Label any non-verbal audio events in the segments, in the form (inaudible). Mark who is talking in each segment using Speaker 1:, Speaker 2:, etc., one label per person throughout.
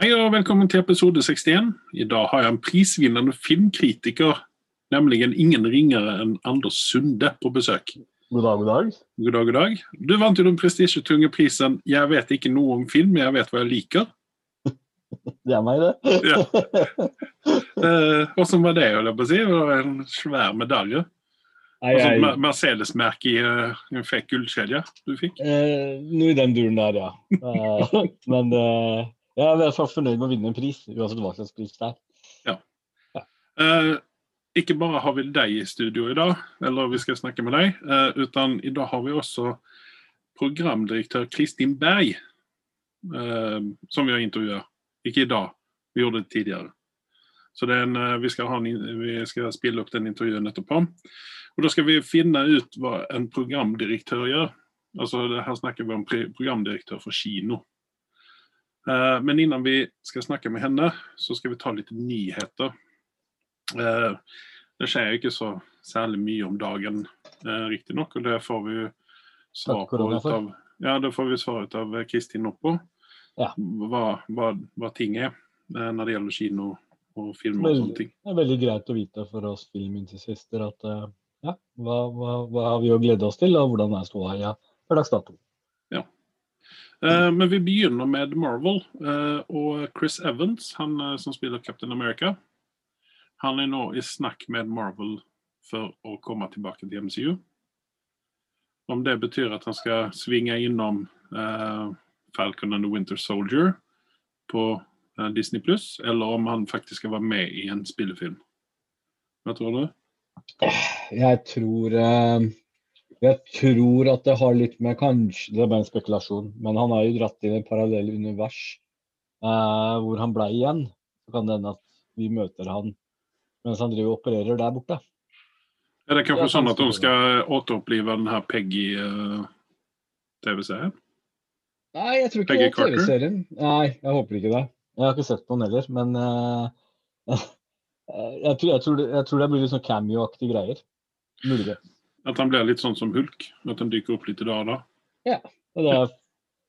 Speaker 1: Hei og velkommen til episode 61. I dag har jeg en prisvinnende filmkritiker, nemlig ingen ringere enn Anders Sunde, på besøk.
Speaker 2: God dag, god dag.
Speaker 1: God dag, god dag. Du vant jo den prestisjetunge prisen 'Jeg vet ikke noe om film, men jeg vet hva jeg liker'. (laughs)
Speaker 2: Det er meg, det.
Speaker 1: Ja. Eh, Hvordan var det, holdt jeg på å si? Det var en svær medalje. Altså, Mercedes-merke i eh, en fekk gullkjede du fikk.
Speaker 2: eh, noe i den duren der, ja. Eh, (laughs) men eh, jeg er i hvert fall fornøyd med å vinne en pris, uansett hva slags pris det er.
Speaker 1: Eh, ikke bare har vi deg i studio i dag, eller vi skal snakke med deg, eh, utan i dag har vi også programdirektør Kristin Berg, eh, som vi har intervjuet. Ikke i dag, vi gjorde det tidligere. Så en, eh, vi, skal ha en, vi skal spille opp den intervjuen etterpå. Og da skal vi finne ut hva en programdirektør gjør. Altså, Her snakker vi om programdirektør for kino. Eh, Men innan vi skal snakke med henne, så skal vi ta litt nyheter. Eh, Det skjer jo ikke så særlig mye om dagen, eh, riktignok, og det får vi svar på ut av Ja, det får vi svar ut av Kristin på.
Speaker 2: Ja.
Speaker 1: Hva, hva, hva ting er når det gjelder kino og film og
Speaker 2: Veldig.
Speaker 1: sånne ting.
Speaker 2: Det er veldig greit å vite for oss filmentusiaster at ja, hva, hva har vi å glede oss til, og hvordan er ståa ja, per dags dato.
Speaker 1: Eh, Men vi begynner med Marvel. eh, Og Chris Evans, han eh, som spiller Captain America, han er nå i snakk med Marvel for å komme tilbake til MCU. Om det betyr at han skal svinge innom Falcon and the Winter Soldier på Disney Pluss, eller om han faktisk skal være med i en spillefilm. Hva tror du?
Speaker 2: Jeg tror Jeg tror at det har litt med Kanskje det er bare en spekulasjon, men han har jo dratt inn et parallell univers eh, hvor han ble igjen. Så kan det hende at vi møter han mens han driver og opererer der borte.
Speaker 1: Er det kanskje
Speaker 2: Ja,
Speaker 1: sånn at de skal återopplive den her Peggy-TV-serien?
Speaker 2: Nei, jeg tror ikke
Speaker 1: Peggy
Speaker 2: det er TV-serien. Nei, jeg håper ikke det. Jeg har ikke sett på den heller, men uh, (laughs) jeg, tror, jeg, tror det, jeg tror det blir litt sånn cameo-aktige greier. Mulig.
Speaker 1: At han blir litt sånn som Hulk? At han dyker opp litt i dag og da?
Speaker 2: Ja. Det er,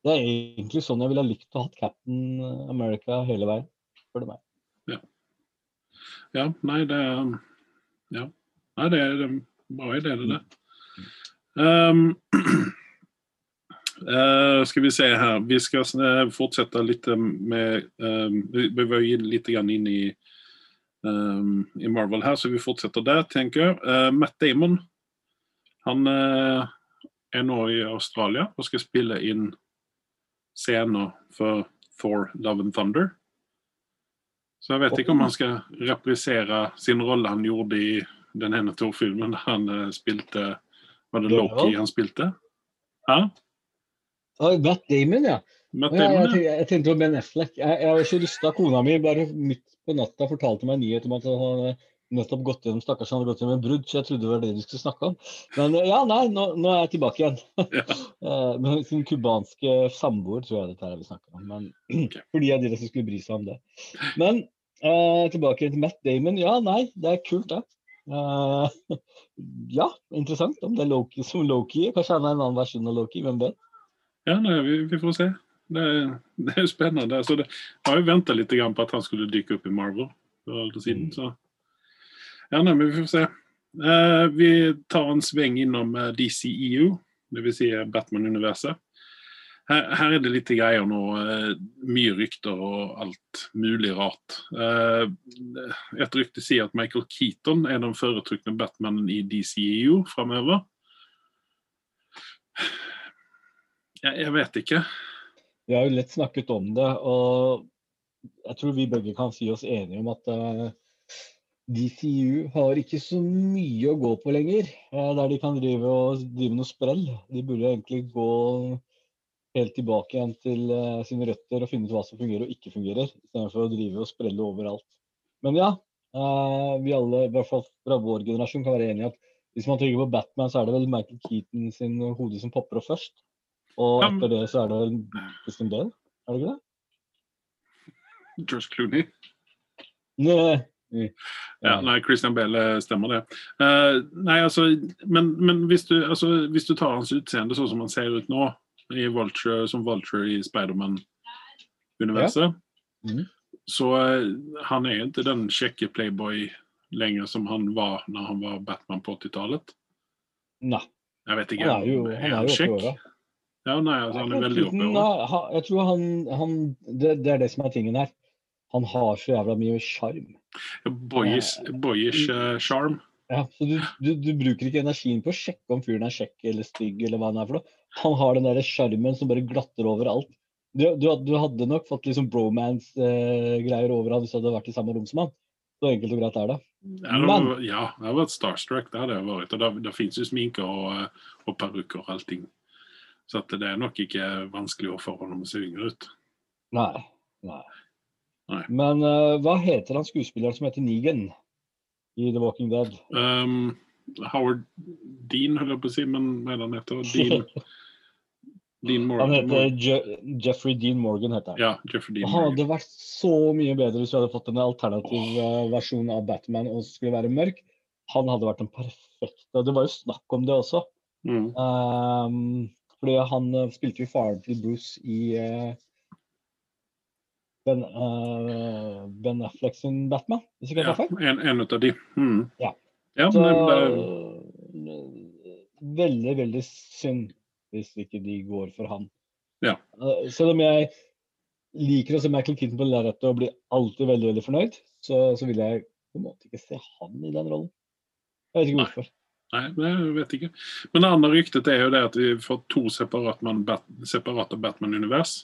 Speaker 2: det er egentlig sånn jeg ville ha likt å ha hatt Captain America hele veien. Spør du meg.
Speaker 1: Ja, nei, det er Ja. Nei, det er en bra idé, det der. Um, uh, (clears throat) skal vi se her Vi skal eh, fortsette litt med um, Vi var jo litt grann inn i um, i Marvel her, så vi fortsetter der, tenker jeg. Uh, Matt Damon han eh, er nå i Australia og skal spille inn scener for Thor Love and Thunder. Så jeg vet ikke om han skal reprisere sin rolle han gjorde i den ene Thor-filmen der han eh, spilte Var det? Loki han spilte? Hæ?
Speaker 2: Oh, Matt Damon, ja.
Speaker 1: Matt Damon, ja.
Speaker 2: jeg tenkte på Ben Affleck. Jeg, jeg rysta. Kona mi bare midt på natta fortalte meg nyhet om at han hadde nettopp gått gjennom stakkars han hadde gått gjennom en brudd, så jeg trodde det var det du skulle snakke om. Men eh, ja, nei, nå, nå er jeg tilbake igjen.
Speaker 1: Ja. (laughs)
Speaker 2: Eh, Med sin cubanske samboer, tror jeg dette er det vi snakker om. Men (clears throat)
Speaker 1: okay.
Speaker 2: fordi jeg dere som skulle bry seg om det. Men eh, tilbake til Matt Damon. Ja, nei, det er kult, det. Eh, (laughs) ja, interessant om det er Loki som Loki. Kanskje han er en annen versjon av Loki, hvem vet?
Speaker 1: Ja, nei, vi, vi får se. Det, er- det er spennende. Altså, det, jeg har jo venta litt på at han skulle dykke opp i Marvel. for siden, så. Ja, nei, men vi får se. Uh, vi tar en sving innom eh, DCEU, dvs. Si Batman-universet. Her, her er det litt greier nå. eh, mye rykter og alt mulig rart. Eh, et rykte sier at Michael Keaton er den foretrukne Batmanen i DCEU framover. Jeg, jeg vet ikke.
Speaker 2: Vi har jo lett snakket om det, og jeg tror vi begge kan si oss enige om at eh, DCU har ikke så mye å gå på lenger, eh, der de kan drive, og, drive noe sprell. De burde egentlig gå helt tilbake igjen til eh, sine røtter og finne ut hva som fungerer og ikke fungerer, istedenfor å drive og sprelle overalt. Men ja, eh, vi alle, i hvert fall fra vår generasjon, kan være enige i at hvis man trykker på Batman, så er det vel Michael Keaton sin hode som popper opp først. Og etter det så er det vel Christian Bale, er det ikke det?
Speaker 1: George Clooney.
Speaker 2: Nei.
Speaker 1: Ja, nei, Christian Bale eh, stemmer det. Uh, nei, altså, men, men hvis, du, altså, hvis du tar hans utseende sånn som han ser ut nå, i Vulture, som Vulture i Spiderman-universet,
Speaker 2: Mhm.
Speaker 1: Så uh, han er ikke den kjekke playboy lenger som han var når han var Batman på 80-talet.
Speaker 2: Nei.
Speaker 1: Jeg vet ikke.
Speaker 2: Han er jo, han er
Speaker 1: han kjekk? Ja, nei, altså, han er veldig oppe i åren.
Speaker 2: Jeg tror han, han det, det er det som er tingen her. Han har så jævla mye sjarm.
Speaker 1: Boyish, sjarm. eh.
Speaker 2: Ja, så du, du, du bruker ikke energien på å sjekke om fyren er kjekk eller stygg eller hva han er for noe. Han har den der sjarmen som bare glatter over alt. Du, du, du hadde nok fått liksom bromance-greier over han hvis du hadde vært i samme rom som han. Så enkelt og greit er det.
Speaker 1: Ja, det var, ja, jag har vært starstruck, det hadde jeg vært. Og da där jo ju sminker og, eh, og peruker och allting. Så att det er nok ikke vanskelig å få honom å se yngre ut.
Speaker 2: Nei. nei.
Speaker 1: Nei.
Speaker 2: Men uh, hva heter han skuespilleren som heter Negan i The Walking Dead?
Speaker 1: Um, Howard Dean holder jeg på å si, men hva är han heter? Dean, (laughs) Dean
Speaker 2: Han heter Je Jeffrey Dean Morgan. heter han.
Speaker 1: Ja, Jeffrey Dean
Speaker 2: Det
Speaker 1: Morgan.
Speaker 2: hadde vært så mye bedre hvis vi hadde fått en alternativ oh. versjon av Batman og skulle være mørk. Han hadde vært den perfekte. Det var jo snakk om det også.
Speaker 1: Mm.
Speaker 2: Um, fordi han eh, spilte jo faren til Bruce i eh, ben, uh, ben Affleck sin Batman, hvis ikke jeg tar feil.
Speaker 1: en, en utav de. Mm.
Speaker 2: Ja.
Speaker 1: Ja,
Speaker 2: Så
Speaker 1: men
Speaker 2: eh, veldig, veldig synd hvis ikke de går for han.
Speaker 1: Ja.
Speaker 2: Uh, selv om jeg liker å se Michael Keaton på lerretet og blir alltid veldig veldig fornøyd, så, så vil jeg på en måte ikke se han i den rollen. Jeg vet ikke
Speaker 1: Nei.
Speaker 2: hvorfor.
Speaker 1: Nei, jag vet ikke. Men det andre ryktet er jo det at vi får to separate, man, bat, separata Batman-univers.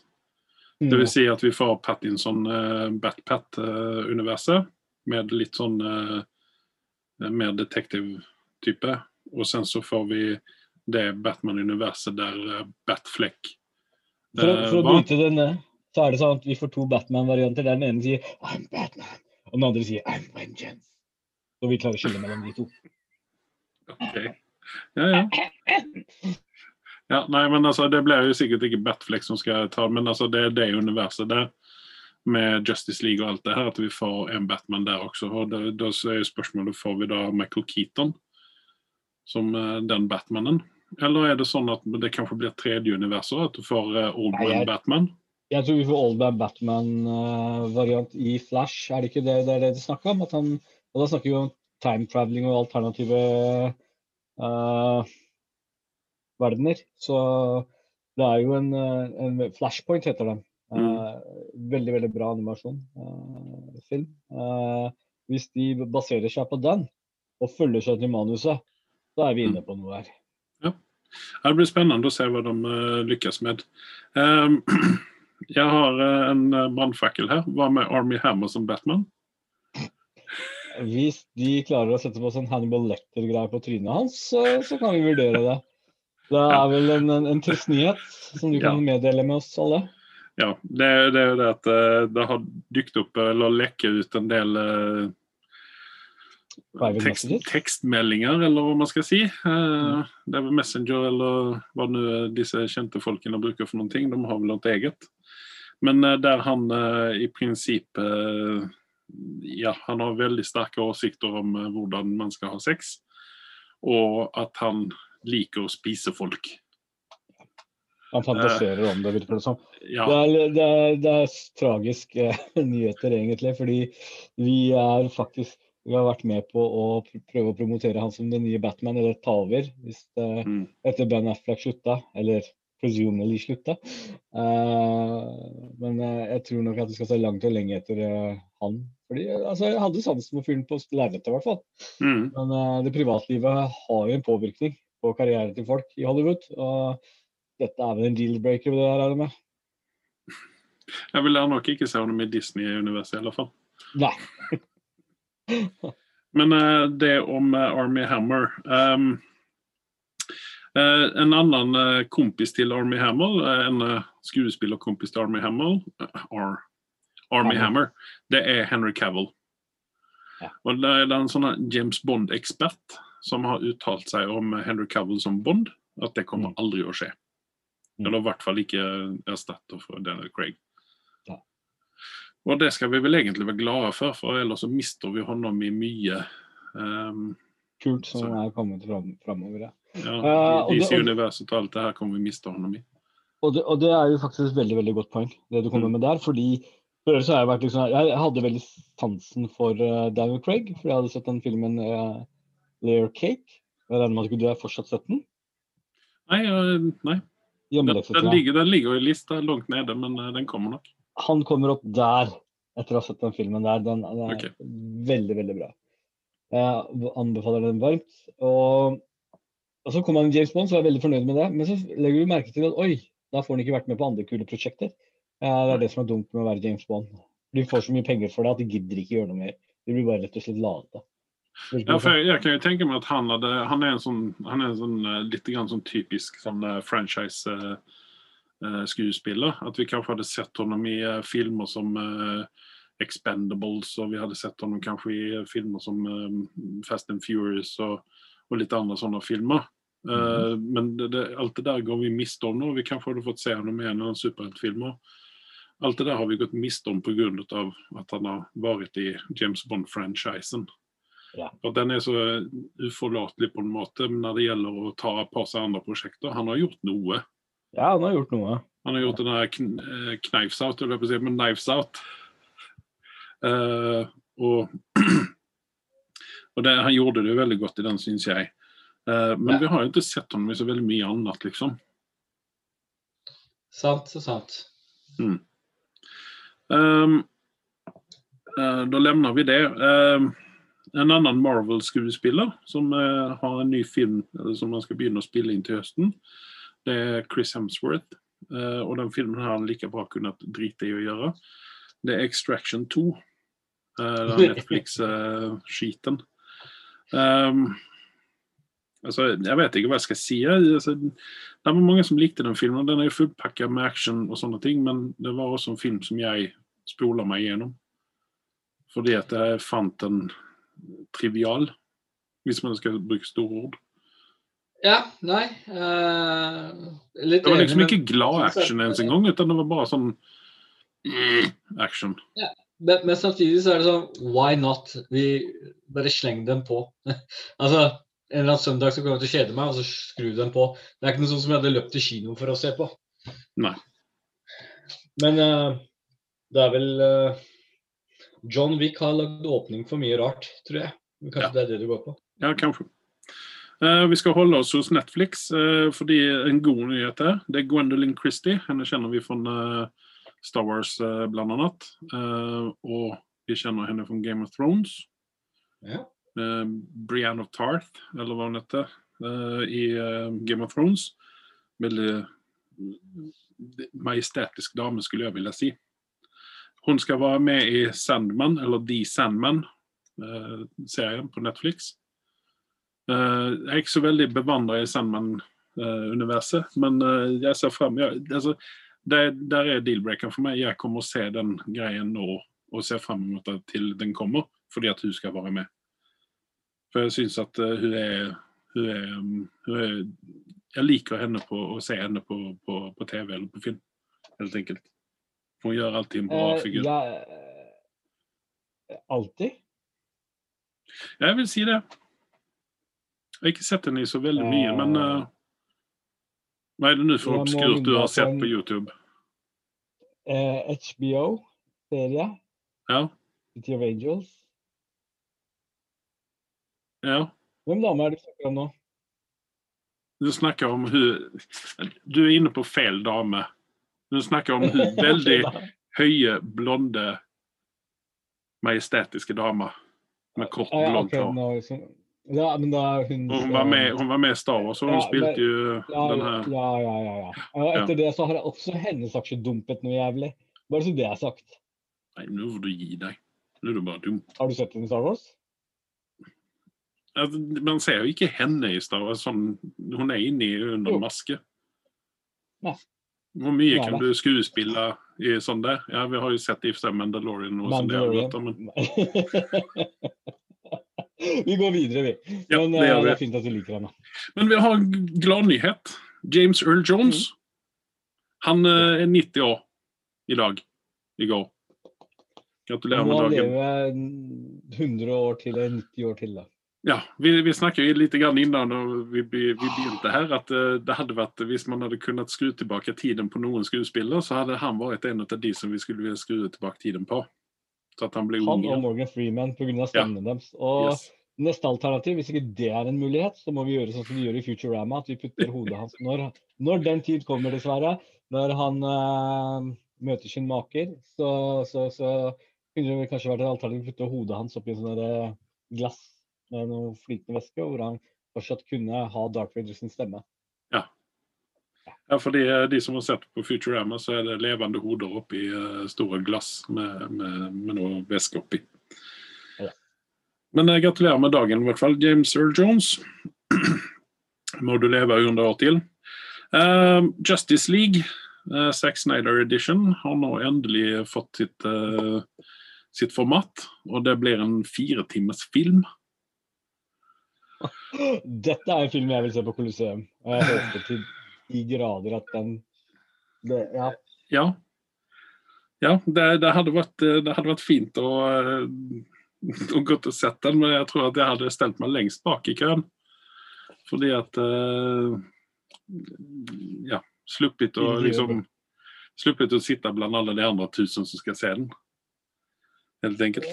Speaker 1: Det
Speaker 2: Mm.
Speaker 1: vil si at vi får Pattinson uh, Bat-Pat-universet med litt sånn uh, mer detektiv-type. Og sen så får vi det Batman-universet der uh, Batfleck
Speaker 2: For, å-
Speaker 1: eh,
Speaker 2: for å bryte den ned, så er det sånn at vi får to Batman-varianter. Der den ene sier 'I'm Batman', og den andre sier 'I'm Vengeance'. Så vi klarer å skille mellom de to.
Speaker 1: Ok. Ja, ja. (laughs) Ja, nei, men altså, Det blir jo sikkert ikke Batflex som skal ta men altså, det er det universet der. Med Justice League og alt det her, at vi får en Batman der også. og Da, er jo spørsmålet får vi da Michael Keaton som eh, den Batmanen. Eller er det sånn at det kanskje blir tredje universet, at du får Oldman Old
Speaker 2: jeg-
Speaker 1: Batman?
Speaker 2: Jeg tror vi får Oldman Batman-variant i Flash. Er det ikke det det er det de snakker om? Han, og da snakker vi om time traveling og alternative eh, verdener. Så det er jo en, eh, en Flashpoint, heter den. Eh, Veldig, veldig bra animasjon. eh, film. Hvis de baserer seg på den, og følger seg til manuset, så er vi inne på noe her.
Speaker 1: Ja, det blir spennende å se hva de lykkes med. Ehm, (clears throat) jeg har en brannfakkel her. Hva med Army Hammer som Batman?
Speaker 2: Hvis de klarer å sette på sånn Hannibal Lecter-greier på trynet hans, så, så kan vi vurdere det. Det er vel en, en, en trist nyhet som du kan meddele med oss alle.
Speaker 1: Ja, det, det er jo det at eh, det har dukket opp eller lekket ut en del eh, tekst, tekstmeldinger, eller hva man skal si. Eh, Det er vel Messenger eller hva nå disse kjente folkene bruker for noen ting. De har vel noe eget. Men eh, der han eh, i prinsipp eh, Ja, han har veldig sterke åsikter om eh, hvordan man skal ha sex. Og at han liker å spise folk.
Speaker 2: Han fantaserer om det, virker det som.
Speaker 1: Ja,
Speaker 2: Det er, det er, det er tragiske (laughs) nyheter, egentlig, fordi vi er faktisk vi har vært med på å prøve å promotere han som den nye Batman, eller ta over, hvis det,
Speaker 1: Mm.
Speaker 2: etter Ben Affleck slutta, eller presumably slutta. Uh, men eh, jeg tror nok at vi skal se langt og lenge etter uh, han. Fordi, eh, altså, Jeg hadde sansen for fyren på lerretet, i hvert fall.
Speaker 1: mm.
Speaker 2: Men uh, det privatlivet har jo en påvirkning på karrieren til folk i Hollywood. Og dette er vel en deal-breaker, det jeg regner med.
Speaker 1: Jeg vil nok ikke se ham i Disney-universet, i alle fall.
Speaker 2: Nei. (laughs)
Speaker 1: Men uh, det om uh, Army Hammer. Um, uh, en annen kompis til Army Hammer, en skuespillerkompis til Army Hammer, Ar Army
Speaker 2: Hammer.
Speaker 1: Hammer, det er Henry Cavill.
Speaker 2: Ja.
Speaker 1: Og det er en sånn James Bond-ekspert som har uttalt seg om eh, Henry Cavill som Bond, at det kommer
Speaker 2: Mm.
Speaker 1: aldri å skje.
Speaker 2: Mm.
Speaker 1: Eller i hvert fall ikke erstatter for Daniel Craig. Og det skal vi vel egentlig være glade for, for ellers så mister vi honom i mye. Um,
Speaker 2: Kult som
Speaker 1: Så-
Speaker 2: er kommet fram, framover. Ja.
Speaker 1: ja,
Speaker 2: uh, og-
Speaker 1: DC-universet og alt det her kommer vi miste honom i.
Speaker 2: Og, det, og det er jo faktisk et veldig veldig godt poeng, det du kommer
Speaker 1: Mm.
Speaker 2: med der. Fordi For så har jeg vært liksom Jeg hadde veldig sansen for uh, Daniel Craig, for jeg hadde sett den filmen uh, Layer Cake. Jeg regner med at du er fortsatt sett den?
Speaker 1: Nei, nei. Den, den, ligger, den ligger i lista langt nede, men uh, den kommer nok.
Speaker 2: Han kommer opp der etter å ha sett den filmen der. Den, den er
Speaker 1: okay.
Speaker 2: veldig, veldig bra. Jeg anbefaler den varmt. Og, og så kom han James Bond, så var jeg veldig fornøyd med det. Men så legger du merke til at oi, da får han ikke vært med på andre kule prosjekter. Eh, det er det som er dumt med å være James Bond. De får så mye penger for det at de gidder ikke gjøre noe mer. De blir bare rett og slett late.
Speaker 1: Ja, for jeg, jeg kan jo tenke meg at han, hadde, han er en sånn, han er en sånn uh, litt grann sånn typisk sånn, uh, franchise-skuespiller. at vi kanskje hadde sett honom i uh, filmer som uh, Expendables, og vi hadde sett honom kanskje i uh, filmer som um, Fast and Furious og, og litt andre sånne filmer. Uh, Men det, det, alt det der går vi miste om nå. Vi kanskje hadde fått se honom i en eller annen superheltfilmer. Alt det der har vi gått miste om pga. at han har vært i James Bond-franchisen.
Speaker 2: Ja.
Speaker 1: Og Den er så uforlatelig på en måte når det gjelder å ta et par seg andre prosjekter. Han har gjort noe.
Speaker 2: Ja, han har gjort noe.
Speaker 1: Han har gjort den der kn eh, Knives Out, holdt jeg på å si, men Knives Out. Uh, og (clears throat) og det, han gjorde det veldig godt i den, syns jeg. Uh, men
Speaker 3: Ja.
Speaker 1: vi har jo ikke sett ham i så veldig mye annet, liksom.
Speaker 3: Sant og sant.
Speaker 1: Mm. Um, uh, da lemner vi det. Ehm, en annen Marvel-skuespiller som eh, har en ny film som man skal begynne å spille inn til høsten, det er Chris Hemsworth. Eh, og den filmen har han like bra kunnet drite i å gjøre. Det er Extraction 2. Uh, den Netflix-skiten. Um, altså, jeg vet ikke hva jeg skal si. Altså, det var mange som likte den filmen. Den er jo fullpakka med action og sånne ting, men det var også en film som jeg spola meg gjennom. Fordi at jeg fant den trivial, hvis man skal bruke store ord.
Speaker 3: Ja, nei uh,
Speaker 1: Det var liksom ikke glad action ens engang, utan det var bare sånn mm, action.
Speaker 3: Men, men samtidig så er det sånn Why not? Vi bare slenger den på. (laughs) altså, En eller annen søndag så kommer jeg til å kjede meg, og så skru den på. Det er ikke noe sånt som jeg hadde løpt til kino for å se på.
Speaker 1: Nei.
Speaker 3: Men uh, det er vel eh, John Wick har lagd åpning for mye rart, tror jeg. Kanskje
Speaker 1: Ja.
Speaker 3: det er det du går på.
Speaker 1: Ja, kanskje. Uh, vi skal holde oss hos Netflix, uh, fordi en god nyhet her, det er Gwendolyn Christie. Henne kjenner vi fra uh, Star Wars, uh, blant annet. Og vi kjenner henne fra Game of Thrones.
Speaker 3: Ja.
Speaker 1: Brienne of Tarth, eller hva hun heter, i Game of Thrones. Veldig majestetisk dame, skulle jeg ville si. Hun skal være med i Sandman, eller The Sandman, eh, på Netflix. Eh, jeg er ikke så veldig bevandra i Sandman-universet, men eh, jeg ser frem jeg, altså, det, Der er deal-breakeren for meg. Jeg kommer å se den greien nå og ser frem mot det til den kommer, fordi at hun skal være med. For jeg syns at hun er, hun er, um, hun er Jeg liker henne på å se henne på, på, på TV eller på film, helt enkelt. Hun gjør alltid en bra
Speaker 2: Eh,
Speaker 1: figur.
Speaker 2: ja, alltid?
Speaker 1: Ja, Jeg vil si det. Jeg har ikke sett henne i så veldig mye,
Speaker 2: Eh,
Speaker 1: men uh, Hva er det nå for obskurt du har sett på YouTube?
Speaker 2: Eh, HBO-serie,
Speaker 1: Ja?
Speaker 2: City of Angels.
Speaker 1: ja.
Speaker 2: Hvem dame er det du snakker om nå?
Speaker 1: Du snakker om hun Du er inne på feil dame. Du snakker om (laughs) veldig høye, blonde, majestetiske damer med kort, blondt hår.
Speaker 2: ja, men da hun
Speaker 1: hun var med, hun var med i Star Wars, og hun
Speaker 2: Ja,
Speaker 1: spilte jo
Speaker 2: ja,
Speaker 1: den her
Speaker 2: ja, ja, ja, ja. Og etter det så har jeg også hennes aksje dumpet noe jævlig. Bare så det er sagt.
Speaker 1: Nei, nå får du gi deg. Nå er du bare dum.
Speaker 2: Har du sett henne i Star Wars?
Speaker 1: Altså, man ser jo ikke henne i Star Wars. Sånn, hun er inne i under
Speaker 2: Jo.
Speaker 1: maske.
Speaker 2: Nei.
Speaker 1: Hvor mye kan du skuespille i sånn der? Ja, vi har jo sett i og Mandalorian nå. Mandalorian sånn
Speaker 2: Mandalorian.
Speaker 1: men (laughs)
Speaker 2: vi går videre, vi.
Speaker 1: Ja,
Speaker 2: Men
Speaker 1: det
Speaker 2: eh, det er fint at du liker henne.
Speaker 1: Men vi har en glad nyhet. James Earl Jones.
Speaker 2: Mm.
Speaker 1: Han eh, er 90 år i dag. I går. Gratulerer med
Speaker 2: må
Speaker 1: Han
Speaker 2: leve 100 år til eller 90 år til. da.
Speaker 1: Ja, vi, vi snakket jo litt grann innan vi, vi, vi begynte her, at uh, det hadde vært, hvis man hadde kunnet skru tilbake tiden på noen skuespiller, så hadde han vært en av de som vi skulle ville skru tilbake tiden på. Så at han ble
Speaker 2: Han og Morgan Freeman pga. stemmen deres. Og
Speaker 1: Yes.
Speaker 2: neste alternativ, hvis ikke det er en mulighet, så må vi gjøre sånn som vi gjør i Futurama, at vi putter (laughs) hodet hans når, når den tid kommer, dessverre. Når han eh, møter sin maker, så, så, så kunne det kanskje vært et alternativ å putte hodet hans oppi en sånn eh, glass med noe flytende væske, hvor han fortsatt kunne ha Dark Vader sin stemme.
Speaker 1: Ja, ja for de, de som har sett på Futurama, så er det levende hoder oppi uh, store glass med, med, med noe væske oppi.
Speaker 2: Ja.
Speaker 1: Men jeg gratulerer med dagen, i hvert fall. James Earl Jones. (clears throat) Må du leve under 100 år til. Uh, Justice League, uh, Zack Snyder Edition, har nå endelig fått sitt, uh, sitt format. Og det blir en fire timers film.
Speaker 2: Dette er en film jeg vil se på Colosseum. Og jeg håper til de grader at den det, Ja.
Speaker 1: Ja. Ja, det, det, hadde vært, det hadde vært fint å, eh, å gått å sett den, men jeg tror at jeg hadde stelt meg lengst bak i køen. Fordi at eh, Ja, sluppet å liksom Sluppet å sitte blant alle de andre tusen som skal se den. Helt enkelt.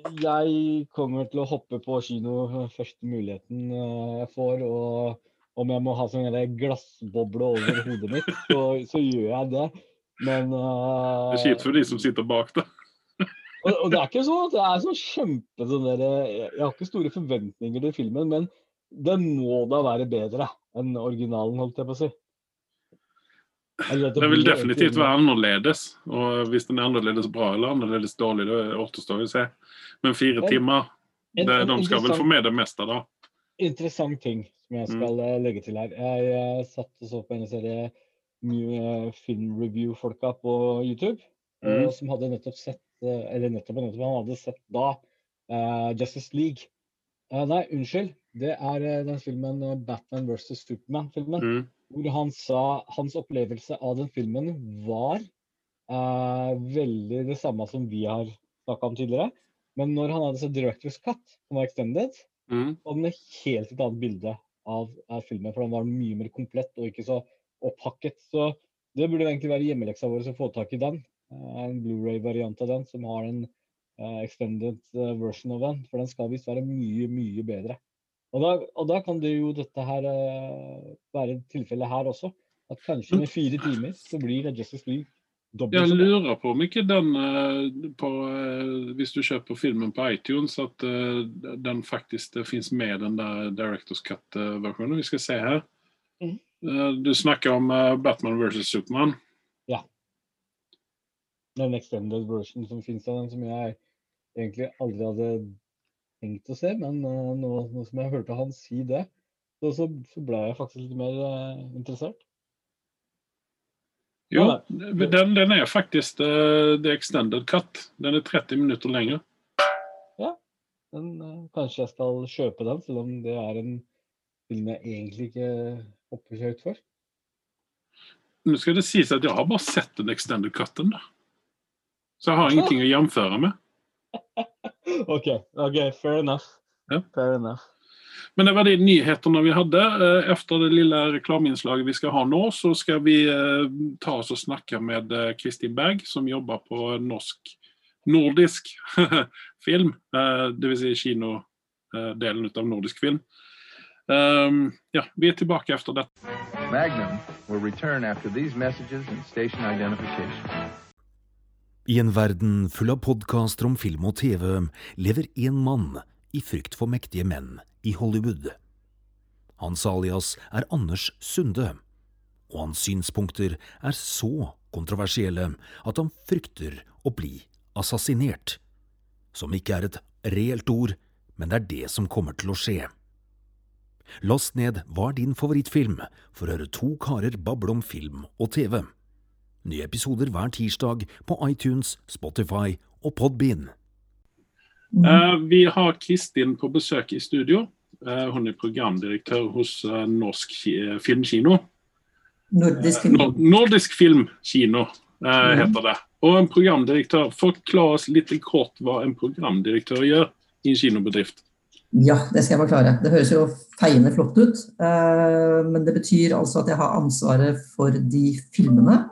Speaker 2: Eh, Jeg kommer til å hoppe på kino første muligheten eh, jeg får. Og om jeg må ha sånn glassboble over hodet mitt, så, så gjør jeg det. Men uh,
Speaker 1: Det er kjipt for de som sitter bak, da. (laughs)
Speaker 2: og, og det er ikke sånn at det er sånn kjempe sånn der, jeg har ikke store forventninger til filmen, men den må da være bedre enn originalen, holdt jeg på å si.
Speaker 1: Det vil definitivt være annerledes. Og hvis den er annerledes bra eller annerledes dårlig, det återstår å se. Men fire timer, det, de skal vel få med det meste, da.
Speaker 2: interessant ting som jeg skal eh, legge til her. Jeg, eh, satt og så på en serie nye filmreview-folka på YouTube,
Speaker 1: mm.
Speaker 2: og som hadde nettopp sett eh, Eller nettopp og nettopp, han hadde sett da uh, Justice League. Uh, nei, unnskyld. Det er uh, den filmen eh, Batman versus Superman-filmen.
Speaker 1: Mm.
Speaker 2: Hvor han sa hans opplevelse av den filmen var uh, veldig det samme som vi har snakka om tidligere. Men når han hadde sett Directors Cut, som var extended,
Speaker 1: Mm.
Speaker 2: hadde han et helt et annet bilde av, av filmen, for den var mye mer komplett og ikke så opphakket. Så det burde egentlig være hjemmeleksa vår å få tak i den. Uh, En Blu-ray-variant av den som har en uh, extended version av den. For den skal visst være mye, mye bedre. Og da, og da kan det jo dette her eh, være tilfellet her også. At kanskje med fire timer så blir det Justice League dobbelt
Speaker 1: Jeg
Speaker 2: så bra.
Speaker 1: lurer på om ikke den eh, på, eh, Hvis du kjøper filmen på iTunes, at den faktisk det fins med den der Directors Cut-versjonen. Vi skal se her. Mm. Du snakker om Batman versus Superman.
Speaker 2: Den extended version som finnes av den, som jeg egentlig aldri hadde tenkt å se. Men eh, nå, nå som jeg hørte han si det, så, så, så ble jeg faktisk litt mer eh, interessert.
Speaker 1: Jo,
Speaker 2: Ja,
Speaker 1: den, den er faktisk eh, the extended cut. Den er 30 minutter lenger.
Speaker 2: Ja, eh, kanskje jeg skal kjøpe den, selv om det er en film jeg egentlig ikke hopper høyt for.
Speaker 1: Nå skal det sies at jeg har bare sett den extended cutten. da. Så jeg har ingenting å jamføre med.
Speaker 2: OK, ok, fair enough.
Speaker 1: Ja.
Speaker 2: Fair enough.
Speaker 1: Men det var de nyhetene vi hadde. Etter Efter det lille reklameinnslaget vi skal ha nå, så skal vi eh, ta oss og snakke med eh, Kristin Berg, som jobber på norsk nordisk (laughs) film. Dvs. si kinodelen av nordisk film. Ja, vi er tilbake etter dette.
Speaker 4: Magnum will return after these messages and station identification.
Speaker 5: I en verden full av podkaster om film og TV lever én mann i frykt for mektige menn i Hollywood. Hans alias er Anders Sunde, og hans synspunkter er så kontroversielle at han frykter å bli assassinert. Som ikke er et reelt ord, men det er det som kommer til å skje. Last ned Hva er din favorittfilm? for å høre to karer bable om film og TV. Nye episoder hver tirsdag på iTunes, Spotify og Podbean.
Speaker 1: Eh, vi har Kristin på besøk i studio. Eh, hun er programdirektør hos eh, Norsk ki Filmkino.
Speaker 6: Nordisk
Speaker 1: Film. Nor Nordisk Filmkino eh, heter det. Og en programdirektør. Forklar oss litt kort hva en programdirektør gjør i en kinobedrift.
Speaker 6: Ja, det skal jeg forklare. Det høres jo feiende flott ut. eh, Men det betyr altså at jeg har ansvaret for de filmene,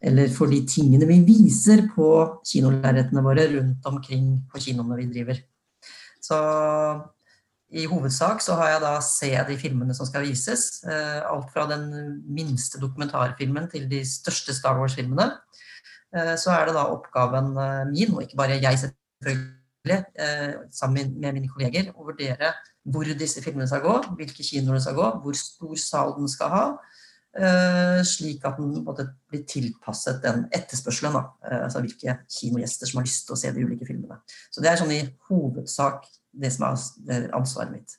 Speaker 6: eller for de tingene vi viser på kinolerretene våre rundt omkring på kinoene vi driver. Så i hovedsak så har jeg da se de filmene som skal vises. eh, Alt fra den minste dokumentarfilmen til de største Star Wars-filmene. Eh, Så er det da oppgaven eh, min, og ikke bare jeg selvfølgelig, sammen med mine kolleger, å vurdere hvor disse filmene skal gå, hvilke kinoer det skal gå, hvor stor sal den skal ha, slik at den blir tilpasset den etterspørselen. Eh, Altså hvilke kinogjester som har lyst til å se de ulike filmene. Så det er sånn i hovedsak det som er ansvaret mitt.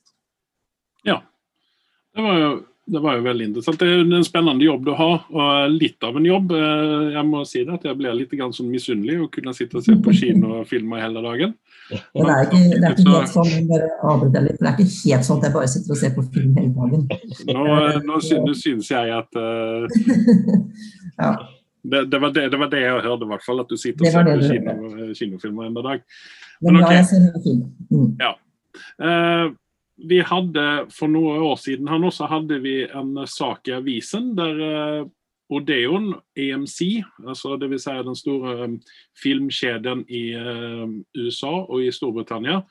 Speaker 1: Det var, jo, det var jo veldig interessant. Det er en spennende jobb du har, og litt av en jobb. Eh, Jeg må si det at jeg blir litt sånn misunnelig å kunne sitte og se på kinofilmer hele dagen.
Speaker 6: Ja, det er ikke, det er ikke helt sånn, det er ikke helt sånn at jeg bare sitter og ser på film hele dagen.
Speaker 1: Nå, nå, synes, synes, jeg at uh, (laughs)
Speaker 6: Ja.
Speaker 1: det, det, var det, det var det jeg hørte, i hvert fall. At du sitter og ser på kino, kinofilmer en dag.
Speaker 6: Men
Speaker 1: Men
Speaker 6: ja, jeg ser film. Mm.
Speaker 1: Eh, vi hadde For noen år siden her nå, så hadde vi en sak i avisen der eh, Odeon, EMC, altså vil si den store eh, filmkjeden i eh, USA og i Storbritannia,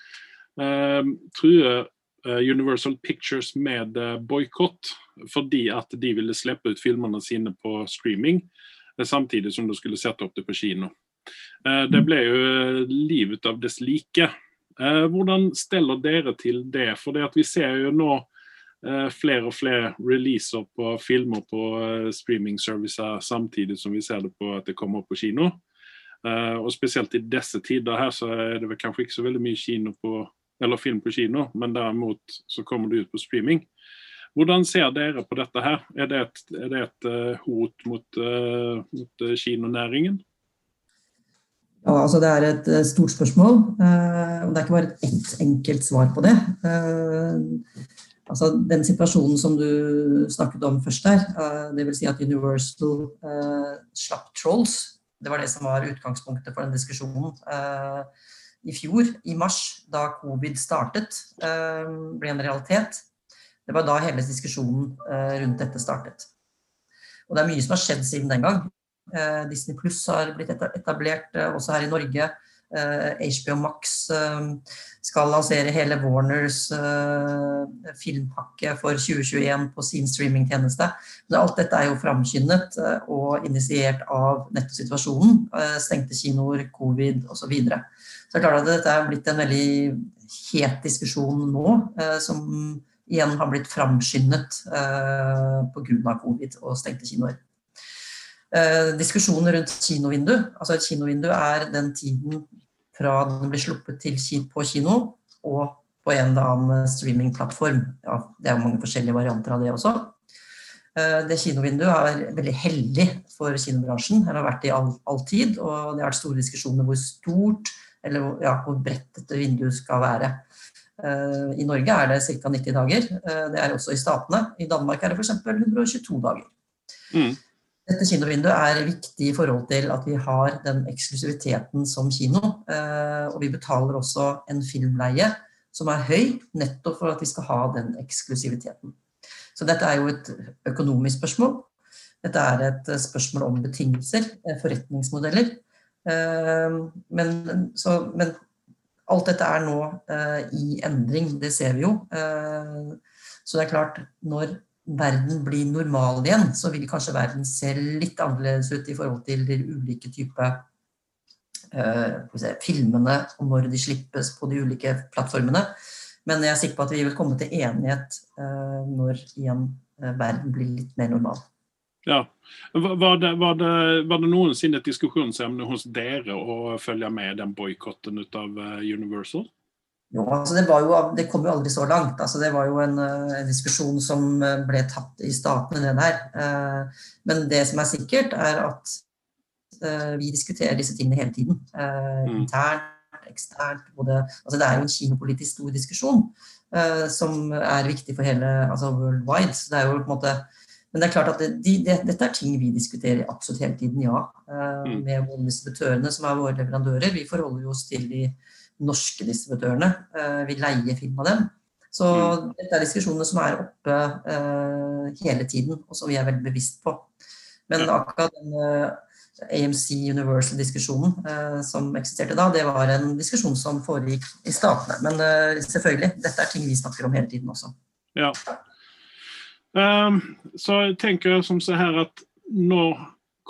Speaker 1: truer Universal Pictures med boikott fordi at de ville slippe ut filmene sine på streaming, samtidig som de skulle sette opp det på kino. Det ble jo livet av dess like. Eh, hvordan steller dere til det? For det vi ser jo nå eh, flere og flere releaser på filmer på eh, streaming-servicer samtidig som vi ser det på at det kommer på kino. Og spesielt i disse tider her så er det vel kanskje ikke så veldig mye kino på, eller film på kino, men derimot så kommer det ut på streaming. Hvordan ser dere på dette her? Er det et, er det et hot mot, mot kinonæringen?
Speaker 6: Ja, altså det er et eh, stort spørsmål, eh, og det er ikke bare ett enkelt svar på det. Eh, altså Den situasjonen som du snakket om først der, dvs. si at Universal slapp Trolls, det var det som var utgangspunktet for den diskusjonen i fjor, i mars, da covid startet, ble en realitet. Det var da hele diskusjonen rundt dette startet. Og det er mye som har skjedd siden den gang. Eh, Disney Pluss har blitt etablert eh, også her i Norge. HBO Max eh, skal lansere hele Warners filmpakke for 2021 på sin streamingtjeneste. Men alt dette er jo framskyndet og initiert av nettosituasjonen. Stengte kinoer, covid osv. Så, videre. så det er klart at dette er blitt en veldig het diskusjon nå, som igjen har blitt framskyndet pga. covid og stengte kinoer. Eh, diskusjonen rundt kinovindu. Altså et kinovindu er den tiden fra den blir sluppet til på kino og på en eller annen streamingplattform. Ja, det er mange forskjellige varianter av det også. Eh, det kinovinduet er veldig heldig for kinobransjen. Det har vært i all, all tid, og det har vært store diskusjoner hvor stort eller ja, hvor bredt dette vinduet skal være. Eh, I Norge er det ca. 90 dager. Eh, Det er også i statene. I Danmark er det f.eks. 122 dager.
Speaker 1: Mm.
Speaker 6: Dette kinovinduet er viktig i forhold til at vi har den eksklusiviteten som kino. eh, Og vi betaler også en filmleie som er høy, nettopp for at vi skal ha den eksklusiviteten. Så dette er jo et økonomisk spørsmål. Dette er et spørsmål om betingelser, eh, forretningsmodeller. Eh, Men, så, men alt dette er nå i endring, det ser vi jo. Så det er klart, når verden blir normal igjen, så vil kanskje verden se litt annerledes ut i forhold til de ulike typer eh, vi se, filmene og når de slippes på de ulike plattformene. Men jeg er sikker på at vi vil komme til enighet uh, når igjen uh, verden blir litt mer normal.
Speaker 1: Ja. Var det, var, det, var det noensinne et diskusjonsemne hos dere å følge med den boikotten av eh, Universal?
Speaker 6: Jo, altså det, var jo, det kom jo aldri så langt. Altså det var jo en, eh, en diskusjon som eh, ble tatt i statene, ned der. Eh, Men det som er sikkert, er at vi diskuterer disse tingene hele tiden.
Speaker 1: Mm.
Speaker 6: Internt, eksternt. Både, altså det er jo en kinopolitisk stor diskusjon som er viktig for hele altså worldwide. Så det er jo på en måte men det er klart at det, de, det, dette er ting vi diskuterer absolutt hele tiden, ja.
Speaker 1: Mm.
Speaker 6: Med distributørene, som er våre leverandører. Vi forholder jo oss til de norske distributørene eh, vil leie film av dem. Så
Speaker 1: Mm.
Speaker 6: dette er diskusjoner som er oppe eh, hele tiden, og som vi er veldig bevisst på. Men akkurat den eh, AMC Universal-diskusjonen eh, som eksisterte da, det var en diskusjon som foregikk i statene. Men eh, selvfølgelig, dette er ting vi snakker om hele tiden også.
Speaker 1: Ja. Um, så tenker jeg som så her at når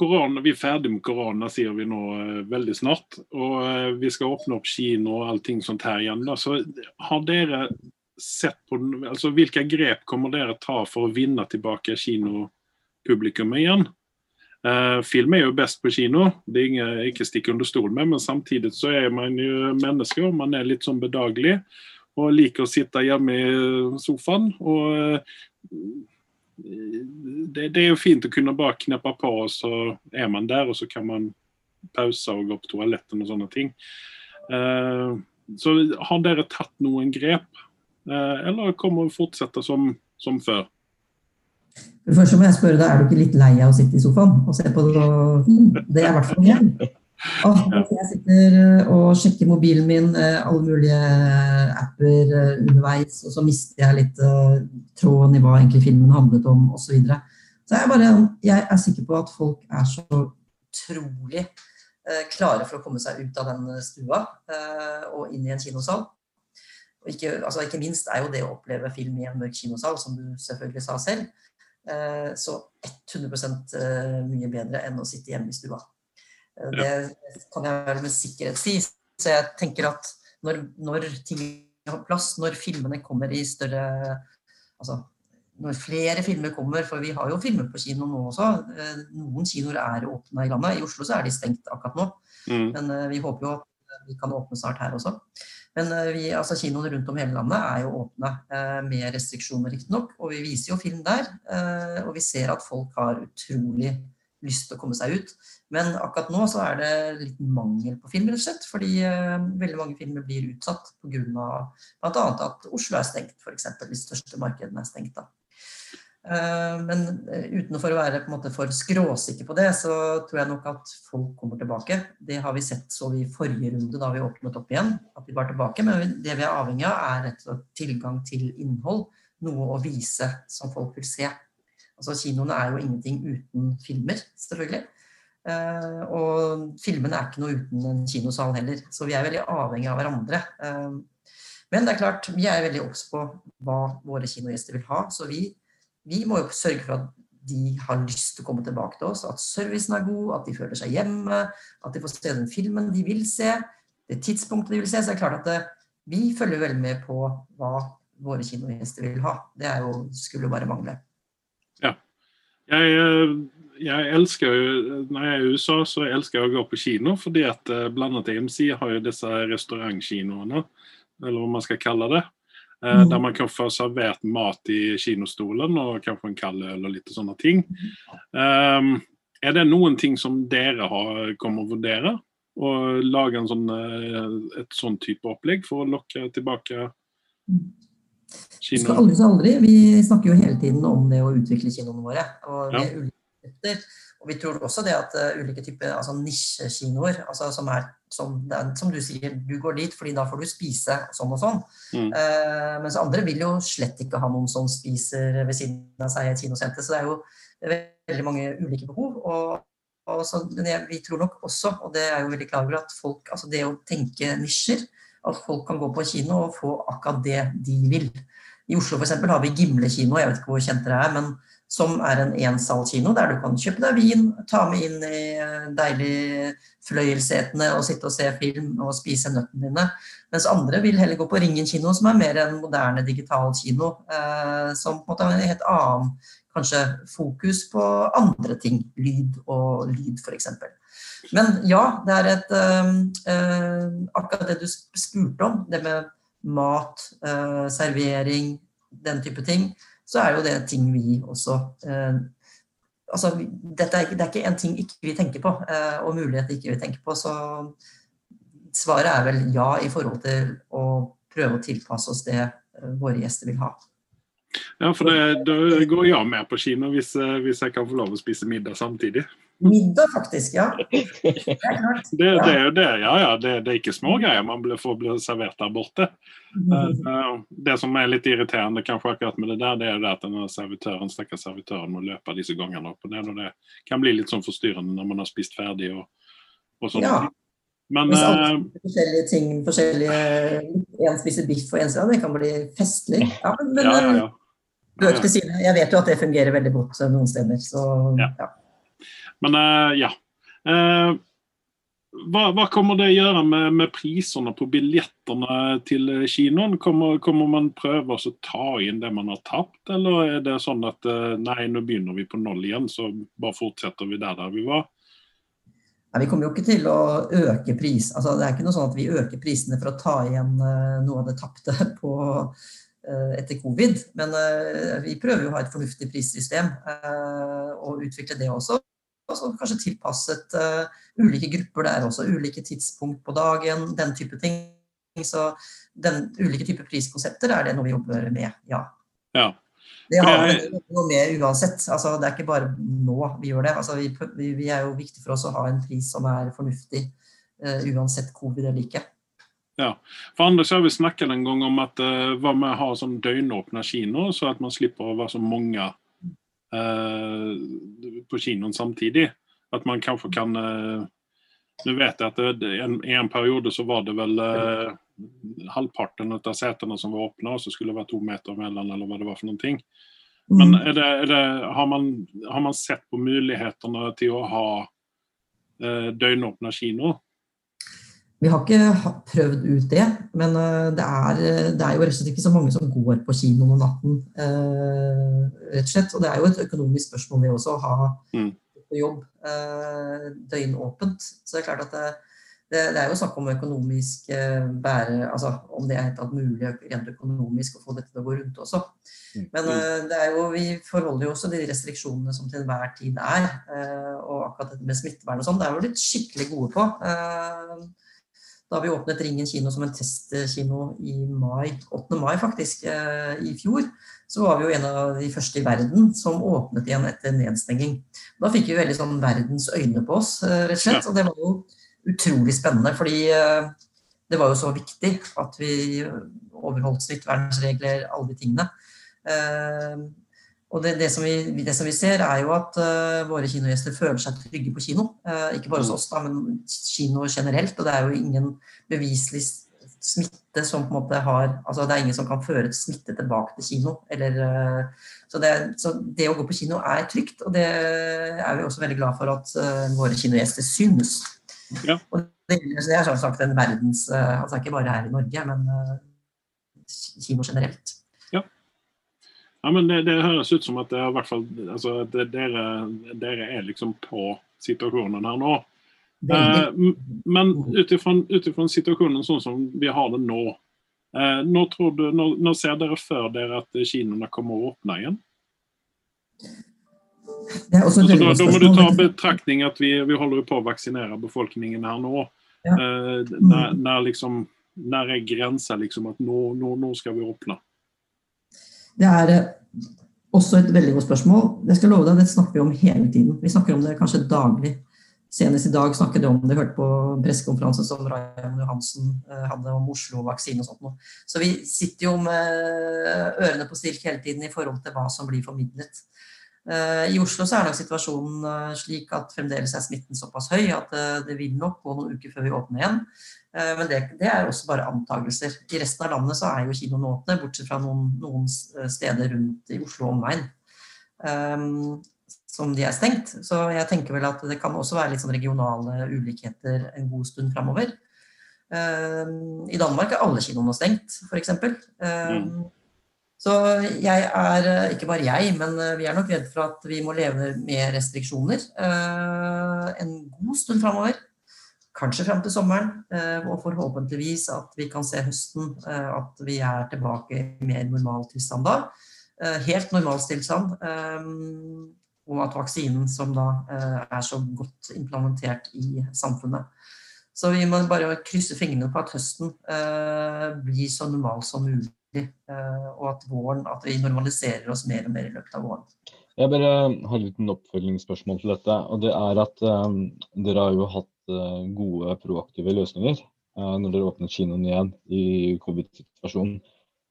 Speaker 1: korona, vi er ferdig med korona, sier vi nå eh, veldig snart, og eh, vi skal åpne opp kino og allting sånt her igjen, da, så har dere sett på altså Hvilke grep kommer dere ta for å vinne tilbake kinopublikummet igjen? Uh, film er jo best på kino, det er ingen, ikke stikk under stol med, men samtidig så er man jo mennesker, og man er litt sånn bedagelig og liker å sitte hjemme i sofaen. og eh, det, det er jo fint å kunne bare kneppe på, og så er man der, og så kan man pause og gå på toaletten og sånne ting. Eh, så har dere tatt noen grep, eh, eller kommer det fortsette som, som før?
Speaker 6: Første må jeg spørre deg, er du ikke litt lei av å sitte i sofaen og se på det? Det er i hvert fall jeg. Altså, jeg sitter eh, og sjekker mobilen min, eh, alle mulige apper eh, underveis, og så mister jeg litt tråden i hva egentlig filmen handlet om, osv. Så, videre. så jeg, bare, jeg er sikker på at folk er så utrolig klare for å komme seg ut av den stua og inn i en kinosal. Og ikke, altså ikke minst er jo det å oppleve film i en mørk kinosal, som du selvfølgelig sa selv, så 100 eh, mye bedre enn å sitte hjemme i stua. Det kan jeg vel med sikkerhet si. Så jeg tenker at når, når ting er på plass, når filmene kommer i større Altså når flere filmer kommer, for vi har jo filmer på kino nå også. eh, Noen kinoer er åpna i landet. I Oslo så er de stengt akkurat nå.
Speaker 1: Mm.
Speaker 6: Men eh, vi håper jo at vi kan åpne snart her også. Men eh, vi, altså, kinoene rundt om hele landet er jo åpne med restriksjoner, riktignok. Og vi viser jo film der. Og vi ser at folk har utrolig lyst til å komme seg ut. Men akkurat nå så er det litt mangel på film, rett og slett. Fordi eh, veldig mange filmer blir utsatt pga. bl.a. at Oslo er stengt, f.eks. De største markedene er stengt. da. Eh, Men eh, uten å være på en måte for skråsikker på det, så tror jeg nok at folk kommer tilbake. Det har vi sett så vi i forrige runde da vi åpnet opp igjen, at de var tilbake. Men det vi er avhengig av, er rett og slett tilgang til innhold. Noe å vise som folk vil se. Altså Kinoene er jo ingenting uten filmer, selvfølgelig. Eh, og filmene er ikke noe uten en kinosal heller. Så vi er veldig avhengig av hverandre. Eh, men det er klart, vi er veldig obs på hva våre kinogjester vil ha. Så vi vi må jo sørge for at de har lyst til å komme tilbake til oss, at servicen er god, at de føler seg hjemme, at de får se den filmen de vil se, det tidspunktet de vil se. Så det er klart at det, vi følger veldig med på hva våre kinogjester vil ha. Det er jo, skulle bare mangle. Ja.
Speaker 1: Jeg, eh, jeg elsker jo, Når jeg er i USA, så elsker jeg å gå på kino, fordi at eh, annet AMC har jo disse restaurantkinoene, eller hva man skal kalle det. eh,
Speaker 6: Mm.
Speaker 1: Der man kan få servert mat i kinostolen og kanskje en kald øl og litt sånne ting. Um, er det noen ting som dere har, kommer å vurdere? Å lage en sånn, eh, et sånn type opplegg for å lokke tilbake
Speaker 6: Vi skal aldri så aldri. Vi snakker jo hele tiden om det å utvikle kinoene våre. Og
Speaker 1: Ja.
Speaker 6: med ulike konsepter. Og vi tror også det at uh, ulike typer altså nisjekinoer, altså som er som, er, som du sier, du går dit fordi da får du spise sånn og sånn.
Speaker 1: Mm.
Speaker 6: Uh, mens andre vil jo slett ikke ha noen som spiser ved siden av seg i et kinosenter. Så det er jo veldig mange ulike behov. Og, og så, jeg, vi tror nok også, og det er jo veldig klar over, at folk, altså det å tenke nisjer, at folk kan gå på kino og få akkurat det de vil. I Oslo for eksempel, har vi Gimle kino, jeg vet ikke hvor kjent dere er, men som er en ensalkino der du kan kjøpe deg vin, ta med inn i deilig deilige fløyelssetene og sitte og se film og spise nøttene dine. Mens andre vil heller gå på Ringen kino, som er mer en moderne digital kino. Eh, som på en måte har en helt annen kanskje fokus på andre ting. Lyd og lyd, f.eks. Men ja, det er et eh, eh, Akkurat det du spurte om, det med mat, eh, servering, den type ting, så er jo det ting vi også eh, altså, er, ikke- Det er ikke en ting ikke vi tenker på, eh, og muligheter ikke vi tenker på. Så svaret er vel ja i forhold til å prøve å tilpasse oss det eh, våre gjester vil ha.
Speaker 1: Ja, for det, da går jeg med på kino hvis, hvis jeg kan få lov å spise middag samtidig.
Speaker 6: Middag, faktisk. Ja. (laughs) Det er klart.
Speaker 1: Det, det er jo det, ja ja. Det, det er ikke små greier man får bli servert der borte. Eh, eh, Det som er litt irriterende kanskje akkurat med det der, det er jo at denne servitøren, stakkars servitøren må løpe disse gangene opp og ned. og Det kan bli litt sånn forstyrrende når man har spist ferdig og, og sånn.
Speaker 6: Ja.
Speaker 1: Men
Speaker 6: Hvis alle
Speaker 1: eh,
Speaker 6: spiser forskjellige ting, forskjellige En spiser biff og en sier det kan bli festlig. Ja, men, men
Speaker 1: ja, ja, ja.
Speaker 6: Løk. Jeg vet jo at det fungerer veldig godt eh, noen steder. Så
Speaker 1: Ja. Men eh, ja. Eh, hva, hva kommer det å gjøre med, med prisene på billettene til kinoen? Kommer, kommer man prøve å ta inn det man har tapt, eller er det sånn at eh, nei, nå begynner vi på null igjen, så bare fortsetter vi der, der vi var?
Speaker 6: Nei, vi kommer jo ikke til å øke pris. Altså, det er ikke noe sånn at vi øker prisene for å ta igjen noe av det tapte (laughs) på, etter covid. Men vi prøver jo å ha et fornuftig prissystem og utvikle det også. Og kanskje tilpasset uh, ulike grupper der også. Ulike tidspunkt på dagen, den type ting. Så den ulike typer priskonsepter er det noe vi jobber med, ja.
Speaker 1: Ja.
Speaker 6: Det har vi noe med uansett. Altså, det er ikke bare nå vi gjør det. Altså, vi, vi, er jo viktig for oss å ha en pris som er fornuftig, uh, uansett covid eller ikke.
Speaker 1: For Anders har vi snakket en gang om at uh, hva med å ha sånn døgnåpne kino, så at man slipper å være så mange på kinoen samtidig. At man kanskje kan uh, Nå vet jeg at det, en, i en periode så var det vel eh, halvparten av setene som var åpne, og så skulle det være to meter mellom, eller hva det var for noen ting. Men
Speaker 6: Mm.
Speaker 1: er det, er det, har, man, har man sett på mulighetene til å ha uh, døgnåpne kino?
Speaker 6: Vi har ikke prøvd ut det, men eh, det er, det er jo rett og slett ikke så mange som går på kino om natten. eh, rett og slett. Og det er jo et økonomisk spørsmål det også, å ha
Speaker 1: Mm.
Speaker 6: på jobb eh, døgnåpent. Så det er klart at det, det, det er jo snakk om økonomisk bære, altså om det er helt tatt mulig rent økonomisk å få dette til å gå rundt også. Men eh, det er jo, vi forholder jo også de restriksjonene som til enhver tid er. og akkurat dette med smittevern og sånn, det er vi blitt skikkelig gode på. Da vi åpnet Ringen kino som en testkino i mai, 8. mai faktisk, eh, i fjor, så var vi jo en av de første i verden som åpnet igjen etter nedstenging. Da fikk vi veldig sånn verdens øyne på oss, eh, rett og slett. Og det var jo utrolig spennende, fordi eh, det var jo så viktig at vi overholdt smittevernregler, alle de tingene. Og det, det, som vi, det som vi ser, er jo at uh, våre kinogjester føler seg trygge på kino. Uh, ikke bare hos oss, da, men kino generelt. Og det er jo ingen beviselig smitte som på en måte har Altså det er ingen som kan føre smitte tilbake til kino. Eller, uh, så, det, så det å gå på kino er trygt, og det er vi også veldig glad for at våre kinogjester synes.
Speaker 1: Ja.
Speaker 6: Og det, det er sånn sagt en verdens Altså ikke bare her i Norge, men kino generelt.
Speaker 1: Ja, men det, det høres ut som at det fall altså, at dere, dere er liksom på situasjonen her nå. Eh, men ut ifra situasjonen sånn som vi har det nå, eh, nå, tror du, nå, nå, ser dere før dere at kinoene kommer å åpne igjen? Altså, da, da må du ta betraktning at vi, vi holder på å vaksinere befolkningen her nå.
Speaker 6: Ja.
Speaker 1: Eh, når, når, liksom, når er grensa liksom at nå, nå, nå skal vi åpne?
Speaker 6: Det er eh, også et veldig godt spørsmål. Jeg skal love deg, Det snakker vi om hele tiden. Vi snakker om det kanskje daglig. Senest i dag snakket vi om det, hørte på pressekonferanse som Raymond Johansen eh, hadde om Oslo-vaksine og sånt noe. Så vi sitter jo med ørene på stilk hele tiden i forhold til hva som blir formidlet. Eh, I Oslo så er nok situasjonen eh, slik at fremdeles er smitten såpass høy at eh, det vil nok gå noen uker før vi åpner igjen. Eh, Men det, det er også bare antakelser. I resten av landet så er jo kinoene åpne, bortsett fra noen, noen steder rundt i Oslo omegn. Um, som de er stengt. Så jeg tenker vel at det kan også være litt sånn regionale ulikheter en god stund framover. Um, I Danmark er alle kinoene stengt, f.eks. Um, så jeg er, ikke bare jeg, men vi er nok redd for at vi må leve med restriksjoner uh, en god stund framover kanskje fram til sommeren, eh, og forhåpentligvis at vi kan se høsten eh, at vi er tilbake i mer normaltilstand da. Eh, Helt normal tilstand. Og at vaksinen som da er så godt implementert i samfunnet. Så vi må bare krysse fingrene på at høsten blir så normal som mulig og at våren, at vi normaliserer oss mer og mer i løpet av våren.
Speaker 2: Jeg bare har et oppfølgingsspørsmål til dette. og det er at um, Dere har jo hatt gode proaktive løsninger uh, når dere åpner kinoen igjen i covid-situasjonen.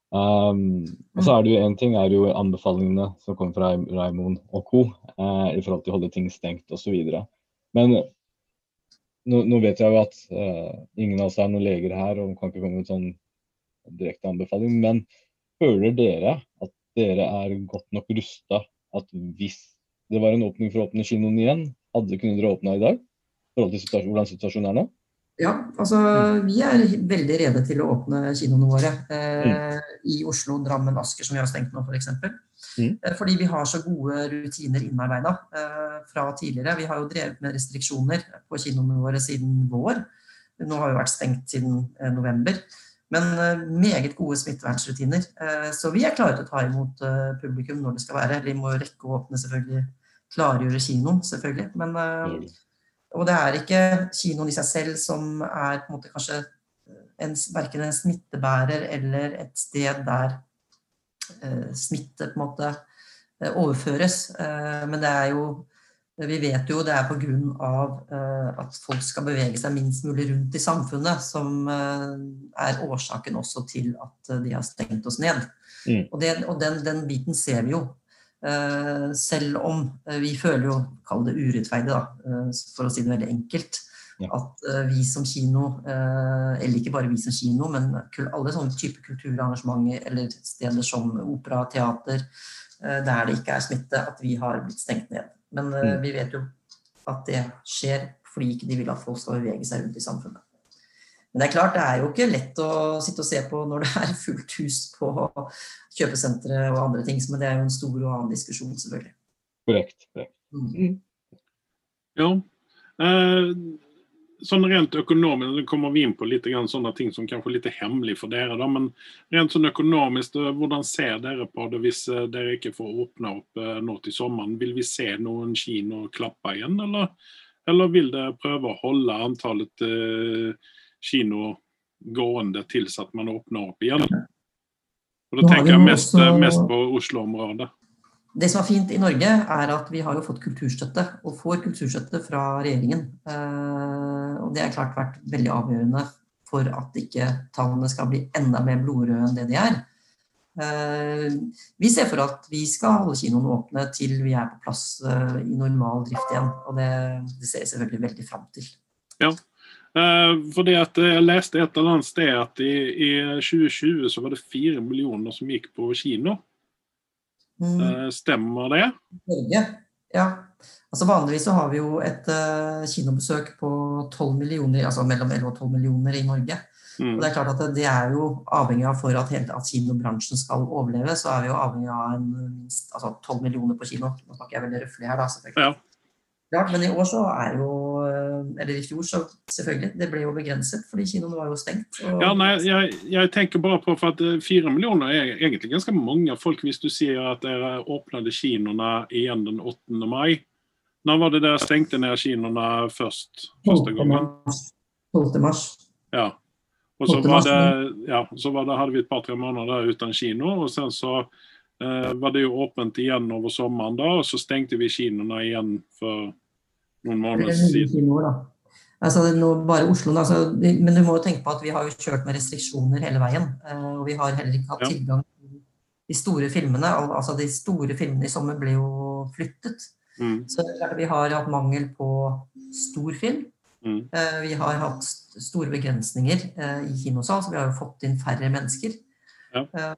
Speaker 2: Um, og så er det jo Én ting er jo anbefalingene som kommer fra Raimond og co. Uh, i forhold til å holde ting stengt osv. Men nå, nå, vet jeg jo at ingen av oss er noen leger her og kan ikke komme med sånn direkte anbefaling. Men føler dere at dere er godt nok rusta at hvis det var en åpning for å åpne kinoen igjen, hadde kunne dere åpna i dag? Forhold til situasjon, hvordan situasjonen er nå?
Speaker 6: Ja, altså vi er veldig rede til å åpne kinoene våre. Eh, mm. I Oslo, Drammen, Asker, som vi har stengt nå f.eks. For mm. Eh, fordi vi har så gode rutiner innarbeida eh, fra tidligere. Vi har jo drevet med restriksjoner på kinoene våre siden vår. Nå har vi vært stengt siden eh, november. Men eh, meget gode smittevernrutiner. Eh, så vi er klare til å ta imot publikum når det skal være. Vi må rekke å åpne, selvfølgelig. Klargjøre kinoen, selvfølgelig. Men, og det er ikke kinoen i seg selv som er på en måte kanskje en, verken en smittebærer eller et sted der smitte på en måte overføres. Men det er jo vi vet jo det er pga. Eh, at folk skal bevege seg minst mulig rundt i samfunnet, som uh, er årsaken også til at de har stengt oss ned. Mm. Og, det, og den, den, biten ser vi jo. Uh, selv om vi føler jo, kall det urettferdig, da, for å si det veldig enkelt, ja. at vi som kino, eller ikke bare vi som kino, men alle sånne typer kulturarrangementer eller steder som opera, teater, der det ikke er smitte, at vi har blitt stengt ned. Men uh, vi vet jo at det skjer fordi ikke de vil at folk skal bevege seg rundt i samfunnet. Men det er klart, det er jo ikke lett å sitte og se på når det er fullt hus på kjøpesentre og andre ting, men det er jo en stor og annen diskusjon, selvfølgelig.
Speaker 2: Korrekt. korrekt. Mm.
Speaker 1: Ja. Eh, sånn rent økonomisk, det kommer vi inn på litt grann sånne ting som kanskje er litt hemmelig for dere, da, men rent sånn økonomisk, eh, hvordan ser dere på det hvis eh, dere ikke får åpne opp eh, nå til sommeren? Vil vi se noen kino klappe igjen, eller, eller vil dere prøve å holde antallet eh, kino gående til at man åpner opp igjen? Og Da tenker jeg mest, mest på Oslo-området.
Speaker 6: Det som er fint i Norge, er at vi har jo fått kulturstøtte, og får kulturstøtte fra regjeringen. Eh, og det har klart vært veldig avgjørende for at ikke tallene skal bli enda mer blodrøde enn det de er. Eh, vi ser for at vi skal holde kinoene åpne til vi er på plass eh, i normal drift igjen. Og det, det ser jeg selvfølgelig veldig fram til.
Speaker 1: Ja, fordi at Jeg leste et eller annet sted at i, i 2020 så var det fire millioner som gikk på kino. Mm. Eh, stemmer det?
Speaker 6: Norge, ja. Altså Vanligvis så har vi jo et uh, kinobesøk på 12 millioner, altså mellom 11 og 12 millioner i Norge. Mm. Og Det er klart at det er jo avhengig av for at, hele, at kinobransjen skal overleve, så er vi jo avhengig av en minst altså 12 millioner på kino. Nå snakker jeg veldig røffelig her, da. selvfølgelig. Ja. Klart, men i år så er jo eh, Eller i fjor, så selvfølgelig. Det ble jo begrenset fordi kinoene var jo stengt.
Speaker 1: Og... Ja, nei, jeg, jeg, tenker bare på for at eh, fire millioner er egentlig ganske mange folk hvis du sier at dere åpnet kinoene igjen den 8. mai. Når var det dere stengte ned kinoene først? første gangen?
Speaker 6: 12. mars.
Speaker 1: Ja. Og så, var det, ja, så var det, hadde vi et par-tre måneder uten kino. og sen så var det jo åpent igjen over sommeren, da, og så stengte vi kinoene igjen for noen måneder siden.
Speaker 6: Altså, nå bare Oslo, altså, men du må jo tenke på at vi har jo kjørt med restriksjoner hele veien. Eh, og vi har heller ikke hatt tilgang til de store filmene. altså De store filmene i sommer ble jo flyttet. Mm. Så vi har hatt mangel på stor film. Mm. Eh, vi har hatt store begrensninger eh, i kinosal, så vi har jo fått inn færre mennesker. Ja.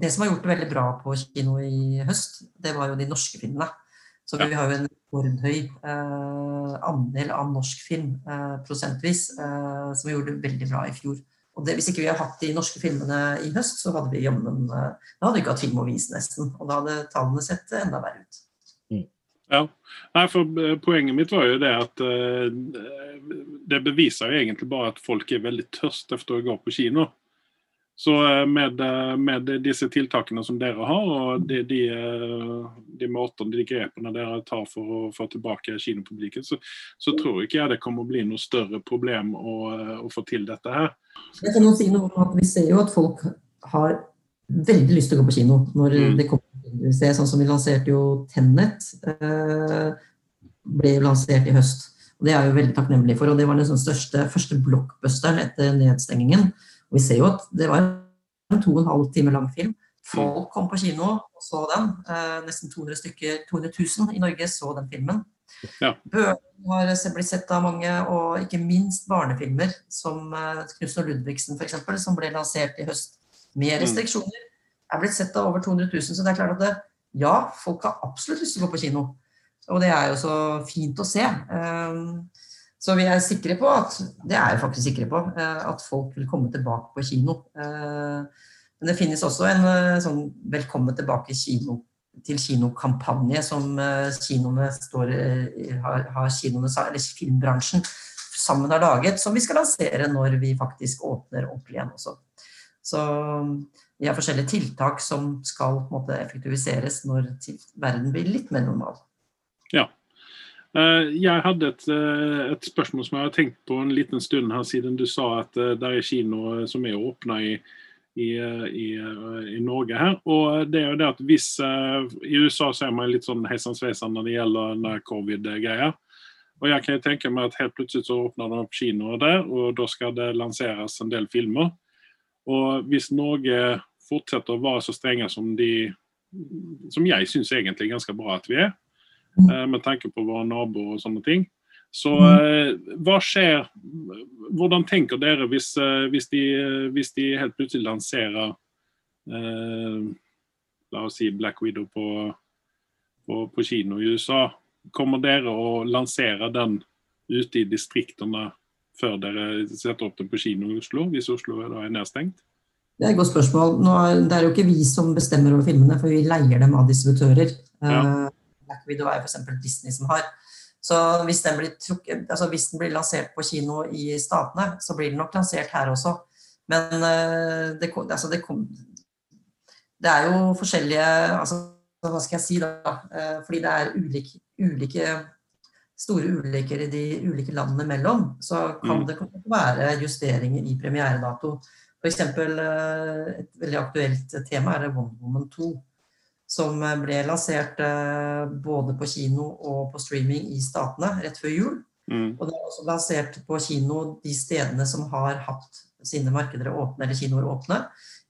Speaker 6: Det som har gjort det veldig bra på kino i høst, det var jo de norske filmene. Så vi har jo en rekordhøy eh, andel av norsk film eh, prosentvis, eh, som vi gjorde veldig bra i fjor. Og det, Hvis ikke vi hadde hatt de norske filmene i høst, så hadde vi jammen eh, Da hadde vi ikke hatt film å vise, nesten. Og da hadde tallene sett enda verre ut.
Speaker 1: Mm. Ja, Nei, for eh, Poenget mitt var jo det at det beviser jo egentlig bare at folk er veldig tørst etter å gå på kino. Så eh, med, eh, med, disse tiltakene som dere har, og de, de, eh, de måtene, de grepene dere tar for å få tilbake kinopublikum, så, så, tror ikke jeg det kommer å bli noe større problem å, å få til dette her.
Speaker 6: Jeg kan jo si noe om at Vi ser jo at folk har veldig lyst til å gå på kino når
Speaker 1: Mm.
Speaker 6: det kommer. Er sånn som Vi lanserte jo Tennet. Eh, ble lansert i høst. Og Det er jeg jo veldig takknemlig for. og Det var den sånn største, første blockbusteren etter nedstengingen. Og Vi ser jo at det var en to og en halv time lang film. Folk kom på kino og så den. Eh, nesten 200 stykker, 200 000 i Norge så den filmen.
Speaker 1: Ja.
Speaker 6: Bøker har blitt sett av mange, og ikke minst barnefilmer som eh, Knutsen og Ludvigsen f.eks., som ble lansert i høst med restriksjoner, er blitt sett av over 200 000. Så det er klart at det, ja, folk har absolutt lyst til å gå på kino. Og det er jo så fint å se. Um, Så vi er sikre på at det er jeg faktisk sikre på, eh, at folk vil komme tilbake på kino. Eh, Men det finnes også en eh, sånn velkommen tilbake kino, til kino-kampanje som kinoene står, har, har kinoene, eller filmbransjen sammen har laget, som vi skal lansere når vi faktisk åpner ordentlig igjen også. Så vi har forskjellige tiltak som skal måte effektiviseres når verden blir litt mer normal.
Speaker 1: Eh, Jeg hadde et, eh, et spørsmål som jeg har tenkt på en liten stund her, siden du sa at eh, det er kino som er åpna i, i, eh, i, eh, i Norge her. Og det er jo det at hvis eh, I USA så er man litt sånn sveisan når det gjelder covid-greier. Og jeg kan jo tenke meg at helt plutselig så åpner de opp kinoer der, og da skal det lanseres en del filmer. Og hvis Norge fortsetter å være så strenge som de som jeg syns egentlig er ganske bra at vi er, eh, med tanke på våre naboer og sånne ting. Så eh, hva skjer Hvordan tenker dere hvis, eh, hvis, de, hvis de helt plutselig lanserer eh, La oss si Black Widow på, på, på kino i USA. Kommer dere å lansere den ute i distriktene før dere setter opp den på kino i Oslo, hvis Oslo er nedstengt?
Speaker 6: Det er et godt spørsmål. Nå er, det er jo ikke vi som bestemmer over filmene, for vi leier dem av distributører.
Speaker 1: Ja.
Speaker 6: Eh, Black Widow er f.eks. Disney som har. Så hvis den, blir trukket, altså hvis den blir lansert på kino i Statene, så blir den nok lansert her også. Men eh, det, altså det, kom, det er jo forskjellige altså, Hva skal jeg si, da? Eh, Fordi det er ulike, ulike store ulykker i de ulike landene mellom, så kan
Speaker 1: Mm.
Speaker 6: det være justeringer i premieredato. F.eks. et veldig aktuelt tema er Wonder Woman 2. Som eh, ble lansert eh, både på kino og på streaming i Statene rett før jul.
Speaker 1: Mm.
Speaker 6: Og det er også lansert på kino de stedene som har hatt sine markeder åpne, eller kinoer åpne.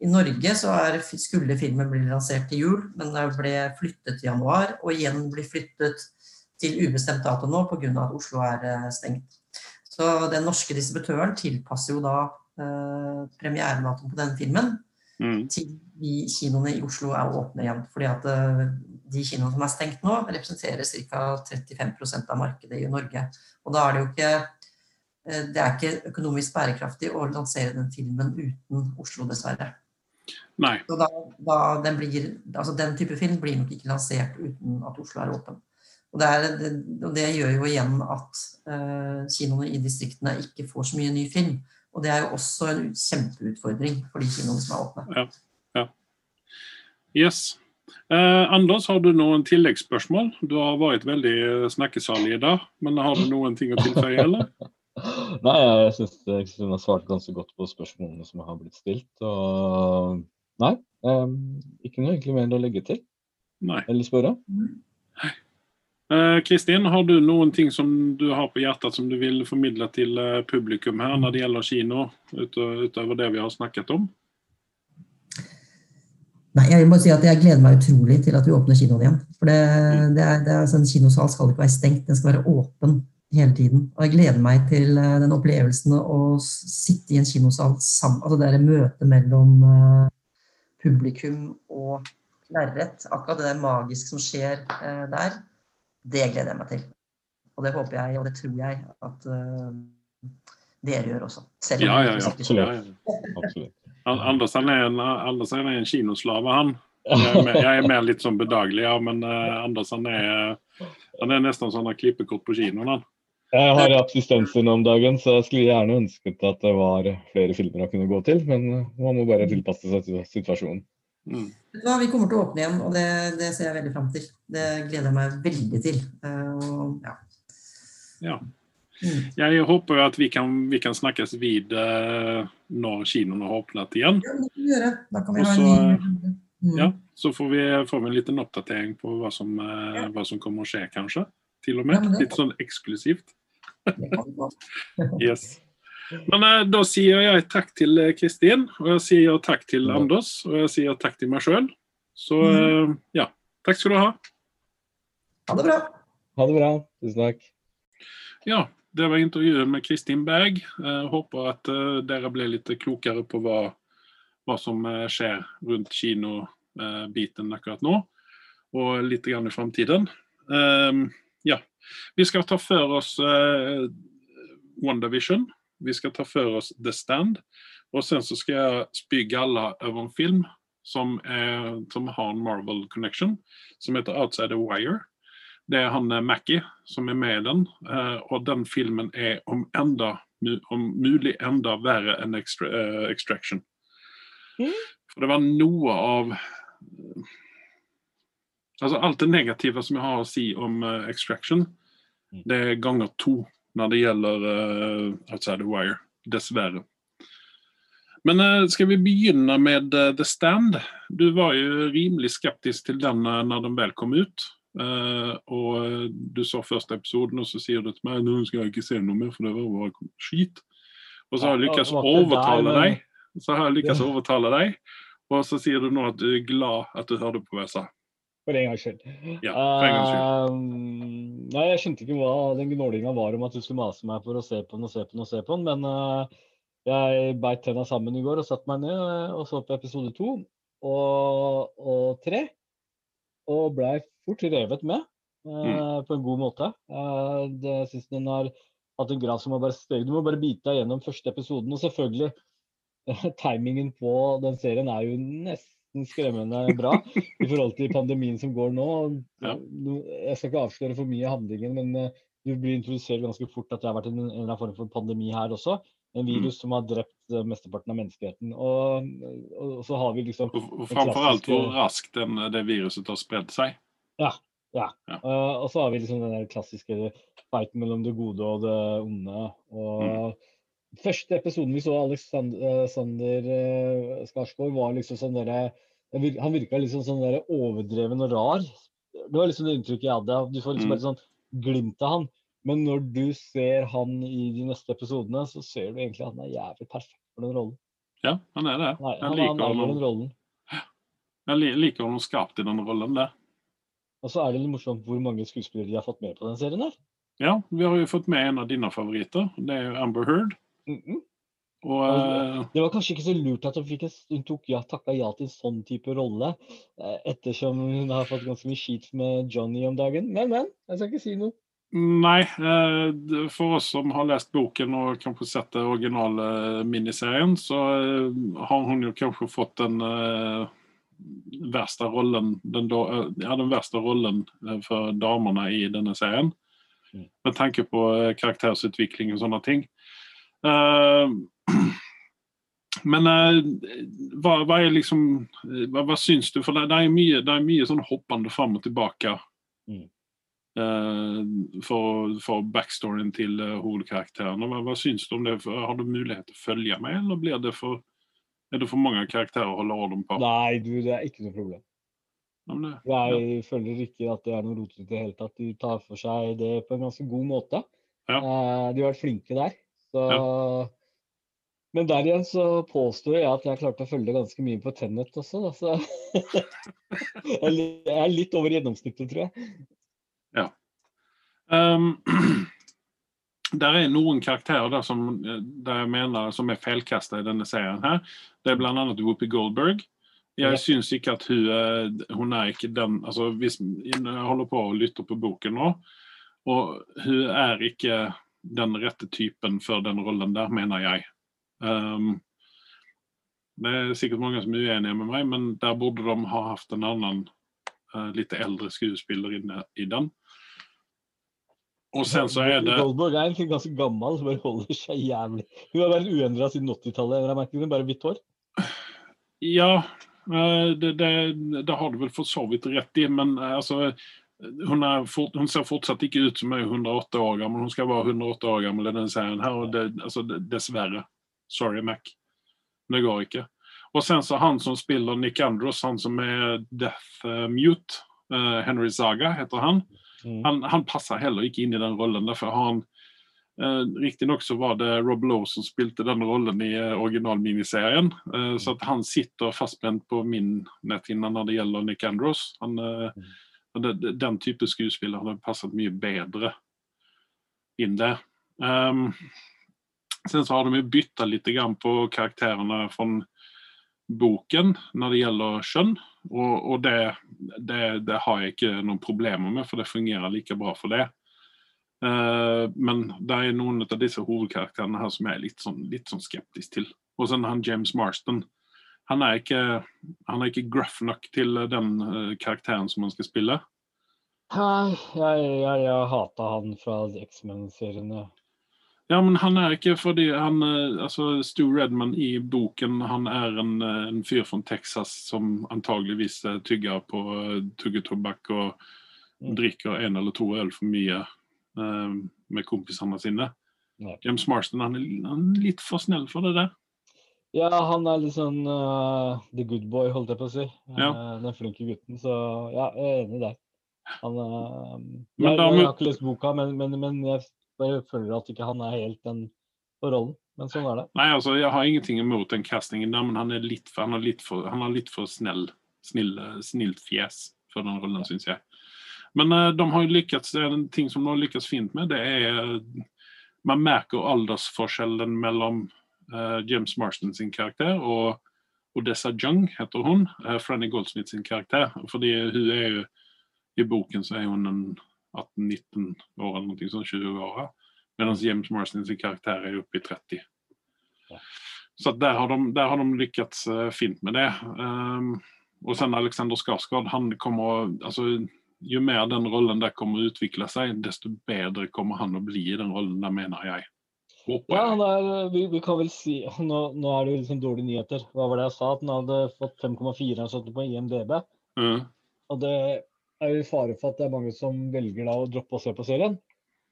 Speaker 6: I Norge så er, skulle filmen bli lansert til jul, men den ble flyttet til januar, og igjen blir flyttet til ubestemt dato nå pga. at Oslo er eh, stengt. Så den norske distributøren tilpasser jo da eh, premieredatoen på denne filmen
Speaker 1: Mm.
Speaker 6: kinoene i Oslo er åpne igjen. Fordi at eh, de kinoene som er stengt nå, representerer ca. 35% av markedet i Norge. Og da er det jo ikke eh, det er ikke økonomisk bærekraftig å lansere den filmen uten Oslo, dessverre.
Speaker 1: Nei.
Speaker 6: Så da, da den, blir, altså den type film blir nok ikke lansert uten at Oslo er åpen. Og det, er, det, og det gjør jo igjen at uh, kinoene i distriktene ikke får så mye ny film. Og det er jo også en kjempeutfordring for de kinoene som er åpne.
Speaker 1: Yes. Eh, Anders, har du noen tilleggsspørsmål? Du har vært veldig snakkesalig i dag, men har du noen ting å tilføye, eller? (laughs)
Speaker 2: Nei, jeg syns hun har svart ganske godt på spørsmålene som har blitt stilt. Og nei, eh, ikke noe egentlig mer å legge til
Speaker 1: Nei.
Speaker 2: eller spørre.
Speaker 1: Eh, Kristin, har du noen ting som du har på hjertet som du vil formidle til eh, publikum her når det gjelder kino, utover det vi har snakket om?
Speaker 6: Nei, jeg må si at jeg gleder meg utrolig til at vi åpner kinoen igjen. For det, det er, det er, altså, en kinosal skal ikke være stengt, den skal være åpen hele tiden. Og jeg gleder meg til eh, den opplevelsen å sitte i en kinosal sammen. Altså det er møtet mellom eh, publikum og lerret. Akkurat det der magiske som skjer eh, der, det gleder jeg meg til. Og det håper jeg, og det tror jeg, at uh, dere gjør også. Selv om
Speaker 1: Ja, ja, ja.
Speaker 6: absolutt.
Speaker 1: ja, ja.
Speaker 2: Absolutt.
Speaker 1: An- Anders han er en, Anders han er en kinoslave, han. Jeg er, mer, jeg er mer litt sånn bedagelig, ja, men uh, Anders han er, han er nesten sånn han klippekort på kinoen. han.
Speaker 2: Jeg har assistenser nå om dagen, så jeg skulle gjerne ønsket at det var flere filmer han kunne gå til. Men man må bare tilpasse seg til situasjonen.
Speaker 1: Mm.
Speaker 6: Hva, Vi kommer til å åpne igjen, og det, det ser jeg veldig fram til. Det gleder jeg meg veldig til. Eh, og, ja.
Speaker 1: Ja.
Speaker 6: Mm.
Speaker 1: Jeg håper at vi kan, vi kan snakkes vid eh, når kinoene har åpnet igjen.
Speaker 6: Ja, det kan vi gjøre. Da kan vi
Speaker 1: Også,
Speaker 6: ha en. Mm.
Speaker 1: Ja, så får vi, får vi en liten oppdatering på hva som, eh,
Speaker 6: Ja.
Speaker 1: hva som kommer å skje, kanskje. Til og med. Litt sånn eksklusivt. (laughs) Yes. Men eh, da sier jeg takk til eh, Kristin, og jeg sier takk til
Speaker 2: Ja.
Speaker 1: Anders, og jeg sier takk til meg sjøl. Så
Speaker 6: Mhm.
Speaker 1: eh, ja, takk skal du ha.
Speaker 6: Ha det bra.
Speaker 2: Ha det bra. Tusen takk.
Speaker 1: Ja, det var intervjuet med Kristin Berg. Jeg håper at eh, dere ble litt klokere på hva, hva som eh, skjer rundt kinobiten akkurat nå, og litt grann i framtiden. Ehm, ja. Vi skal ta for oss uh, WandaVision. Vi skal ta for oss The Stand. Og sen så skal jeg spy galla over en film som, er, som har en Marvel connection, som heter Outside the Wire. Det er han eh, Mackie som er med i den, eh, og den filmen er om, enda, om mulig enda verre enn extra, eh, Extraction.
Speaker 2: Mm.
Speaker 1: For det var noe av Altså alt det negative som jeg har å si om eh, Extraction,
Speaker 2: Mm.
Speaker 1: det er ganger to når det gjelder uh, Outside the Wire. Dessverre. Men uh, skal vi begynne med uh, The Stand? Du var jo rimelig skeptisk til den når den vel kom ut. Og du så første episoden, og så sier du til meg nå skal jeg ikke se noe mer, for det var bare skit. Og så har jeg lykkes å overtale deg. Så har jeg lykkes å overtale deg, og så sier du nå at du er glad at du hørte på hva jeg sa.
Speaker 2: For en gangs skyld.
Speaker 1: Ja, for en gangs skyld.
Speaker 2: Eh, nei, jeg skjønte ikke hva den gnålinga var om at du skulle mase meg for å se på den og se på den og se på den, men uh, jeg beit tenna sammen i går og satte meg ned eh, og så på episode to og, og tre. Og blei fort revet med eh, på en god måte. Uh, det syns den har hatt en grad som har bare steget. Du må bare bite deg gjennom første episoden. Og selvfølgelig, (laughs) timingen på den serien er jo nesten skremmende bra i forhold til pandemien som går nå.
Speaker 1: Ja.
Speaker 2: Jeg skal ikke avsløre for mye av handlingen, men eh, du blir introdusert ganske fort at det har vært en, en eller annen form for pandemi her også. En virus som har drept eh, mesteparten av menneskeheten. Og, og så har vi liksom
Speaker 1: Og, og framfor alt hvor raskt den, det viruset har spredd seg.
Speaker 2: Eh, og så har vi liksom den der klassiske fighten mellom det gode og det onde. Og første episoden vi så Alexander Sander, Skarsgård, var liksom sånn derre det Han virka liksom sånn der overdreven og rar. Det var liksom det inntrykket jeg hadde. Du får liksom
Speaker 1: Mm.
Speaker 2: bare sånn glimt av han. Men når du ser han i de neste episodene, så ser du egentlig at han er jævlig perfekt for den rollen.
Speaker 1: Ja, han er det.
Speaker 2: Nei,
Speaker 1: Jeg
Speaker 2: han, han
Speaker 1: liker
Speaker 2: eier den rollen.
Speaker 1: jeg liker hvordan skarpt i den rollen der.
Speaker 2: Og så er det litt morsomt hvor mange skuespillere de har fått med på den serien her.
Speaker 1: Ja, vi har jo fått med en av dine favoritter. Det er jo Amber Heard.
Speaker 2: Mhm.
Speaker 1: Og eh,
Speaker 2: Det var kanskje ikke så lurt at hun, hun tok ja, takka ja til sånn type rolle, eh, ettersom hun har fått ganske mye skit med Johnny om dagen. Men, men. Jeg skal ikke si noe.
Speaker 1: Nei, eh, for oss som har lest boken og kanskje sett den originale miniserien, så har hun jo kanskje fått den verste rollen den, ja, den verste rollen for damene i denne serien.
Speaker 2: Mm.
Speaker 1: Med tanke på karakterutvikling og sånne ting. Men eh, hva, hva liksom hva, hva syns du? For det, det er mye, det er mye sånn hoppende fram og tilbake eh, for, for backstoryen til uh, hovedkarakterene. Hva, hva syns du om det? Har du mulighet til å følge med, eller blir det for, er det for mange karakterer å holde orden på?
Speaker 2: Nei, du, det er ikke noe problem.
Speaker 1: Ja, det-
Speaker 2: Jeg føler ikke at det er noe rotete i det hele tatt. De tar for seg det på en ganske god måte.
Speaker 1: Ja.
Speaker 2: Uh, de har vært flinke der. Så Men der igjen så påstår jeg at jeg klarte å følge ganske mye på Tennet også, da. Så (laughs) jeg er litt over gjennomsnittet, tror jeg.
Speaker 1: Um, (clears throat) der er noen karakterer der som, eh, der jeg mener som er feilkasta i denne serien. her. Det er bl.a. Whoopi Goldberg. Jeg
Speaker 2: Ja.
Speaker 1: syns ikke at hun, hun er ikke den altså hvis, Jeg holder på å lytte på boken nå, og hun er ikke den rette typen for den rollen der, mener jeg. Um, det er sikkert mange som er uenige med meg, men der burde de ha hatt en annen uh, litt eldre skuespiller inne i den. Og sen så er det
Speaker 2: Goldberg er egentlig ganske gammel, som bare holder seg jævlig Hun har vært uendra siden 80-tallet. Jeg merker hun bare hvitt hår.
Speaker 1: Ja, eh, det, det, det har du vel for så vidt rett i, men eh, altså hun, fort, hun ser fortsatt ikke ut som hun er 108 år gammel. Hun skal være 108 år gammel i denne serien her, og det, altså, dessverre. Sorry, Mac. Det går ikke. Og sen så han som spiller Nick Andros, han som er Death uh, Mute, uh, Henry Zaga heter han.
Speaker 2: Mm.
Speaker 1: Han, han passer heller ikke inn i den rollen. Har han uh, Riktignok så var det Rob Lowe som spilte den rollen i uh, originalminiserien. Uh, så at han sitter fastspent på min netthinne når det gjelder Nick Andros. Han, uh, mm. den type skuespiller hadde passet mye bedre inn der. Um, sen så har de jo bytta grann på karakterene fra boken når det gjelder kjønn. Og, og det, det, det, har jeg ikke noen problemer med, for det fungerer like bra for det. Uh, men det er noen av disse hovedkarakterene her som jeg er litt sånn, litt sånn skeptisk til. Og så han James Marston. Han er, ikke, han er ikke gruff nok til den uh, karakteren som han skal spille.
Speaker 2: Jeg, jeg, jeg hata han fra X-Men-seriene.
Speaker 1: Ja, men han er ikke fordi han uh, Altså, Stu Redman i boken, han er en, en fyr fra Texas som antageligvis tygger på tuggetobakk og
Speaker 2: Mm.
Speaker 1: drikker en eller to øl for mye med kompisene sine.
Speaker 2: Ja.
Speaker 1: James Marston han er, han er litt for snill for det der.
Speaker 2: Ja, han er litt sånn uh, the good boy, holdt jeg på å si.
Speaker 1: Ja.
Speaker 2: Uh, den flinke gutten. Så ja, jeg er enig der. Han uh,
Speaker 1: Men
Speaker 2: jeg,
Speaker 1: da
Speaker 2: jeg
Speaker 1: må-
Speaker 2: har ikke lest boka, men, men, men jeg bare føler at ikke han er helt den på rollen. Men sånn er det.
Speaker 1: Nei, altså, Jeg har ingenting imot den castingen der, men han er litt for, han er litt for, han har litt for snill, snill, snilt fjes for den rollen, syns jeg. Men eh, de har lykkes, det er en ting som de har lykkes fint med, det er eh, Man merker aldersforskjellen mellom uh, James Marston sin karakter og Odessa Jung, heter hun. Uh, Franny Goldsmith sin karakter. Fordi hun er jo I boken så er hun en 18-19 år eller noe sånt, 20 år. Mens James Marston sin karakter er oppe i 30. Så der har de, der har de lyckats eh, fint med det. Um, og sen Alexander Skarsgård, han kommer, alltså, ju mer den rollen der kommer å utvikle seg, desto bedre kommer han å bli i den rollen der, mener jeg. Håper
Speaker 2: Ja, han er, vi, vi kan vel si (laughs) Nå, nå er det jo liksom dårlige nyheter. Hva var det jeg sa? At han hadde fått 5,4 han satte på IMDb.
Speaker 1: Mm.
Speaker 2: Og det er jo i fare for at det er mange som velger da å droppe å se på serien.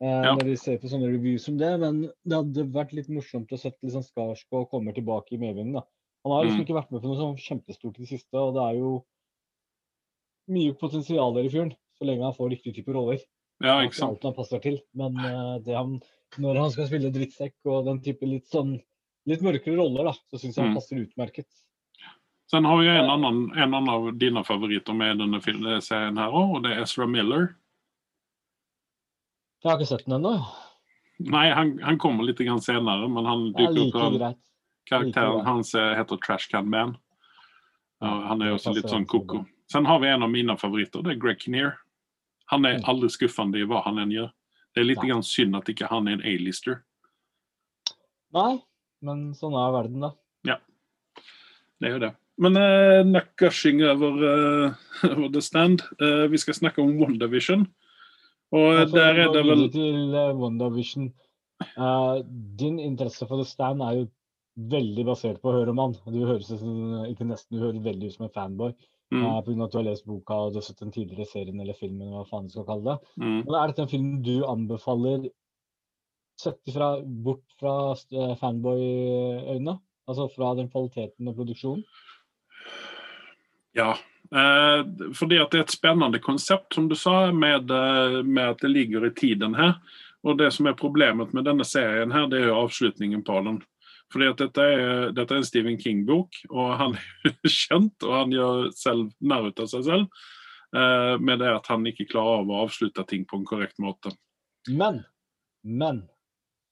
Speaker 2: Eh,
Speaker 1: Ja.
Speaker 2: Når de ser på sånne reviews som det. Men det hadde vært litt morsomt å sette liksom Skarsgård komme tilbake i medvinden. da. Han har liksom
Speaker 1: Mm.
Speaker 2: ikke vært med på noe sånn kjempestort i det siste, og det er jo mye potensial der i fyren. Så lenge han får riktig type roller.
Speaker 1: Ja, ikke sant.
Speaker 2: alt han passer til. Men det han, når han skal spille drittsekk og den type litt sånn litt mørkere roller, da, så syns jeg han
Speaker 1: Mm.
Speaker 2: passer utmerket.
Speaker 1: Sen har vi en annan, en annan av dina favoriter med i denne eh, serien her òg, og det er Ezra Miller.
Speaker 2: Jeg har ikke sett den ennå.
Speaker 1: Nei, han, han kommer litt grann senere, men han
Speaker 2: er like
Speaker 1: opp
Speaker 2: greit.
Speaker 1: Karakteren
Speaker 2: Like
Speaker 1: hans heter Trash Can Man. Ja,
Speaker 2: Ja,
Speaker 1: han er også litt sånn koko. Sen har vi en av mine favoritter, det er Greg Kinnear. Han er
Speaker 2: Mm.
Speaker 1: aldri skuffende i hva han enn gjør. Det er litt
Speaker 2: Nei.
Speaker 1: grann synd at ikke han er en A-lister.
Speaker 2: Nei, men sånn er verden, da.
Speaker 1: Ja, Det er jo det. Men uh, nok gushing over, uh, over (laughs) The Stand. Uh, vi skal snakke om WandaVision. Og
Speaker 2: Altså,
Speaker 1: der er det vel
Speaker 2: til WandaVision. Eh, din interesse for The Stand er jo veldig basert på å høre om han. Du høres som, ikke nesten, du høres veldig ut som en fanboy.
Speaker 1: mm,
Speaker 2: Uh, av at du har lest boka og du har sett den tidligere serien eller filmen. hva faen du skal kalle det.
Speaker 1: mm.
Speaker 2: Men er dette en film du anbefaler sett ifra, bort fra eh, fanboy-øynene? Altså fra den kvaliteten og produksjonen?
Speaker 1: Ja. Eh, fordi at det er et spennende konsept, som du sa, med, eh, med at det ligger i tiden her. Og det som er problemet med denne serien her, det er jo avslutningen på den. Fordi at dette er, dette er en Stephen King-bok, og han er (laughs) kjent, og han gjør selv narr av seg selv. eh, med det at han ikke klarer av å avslutte ting på en korrekt måte.
Speaker 2: Men, men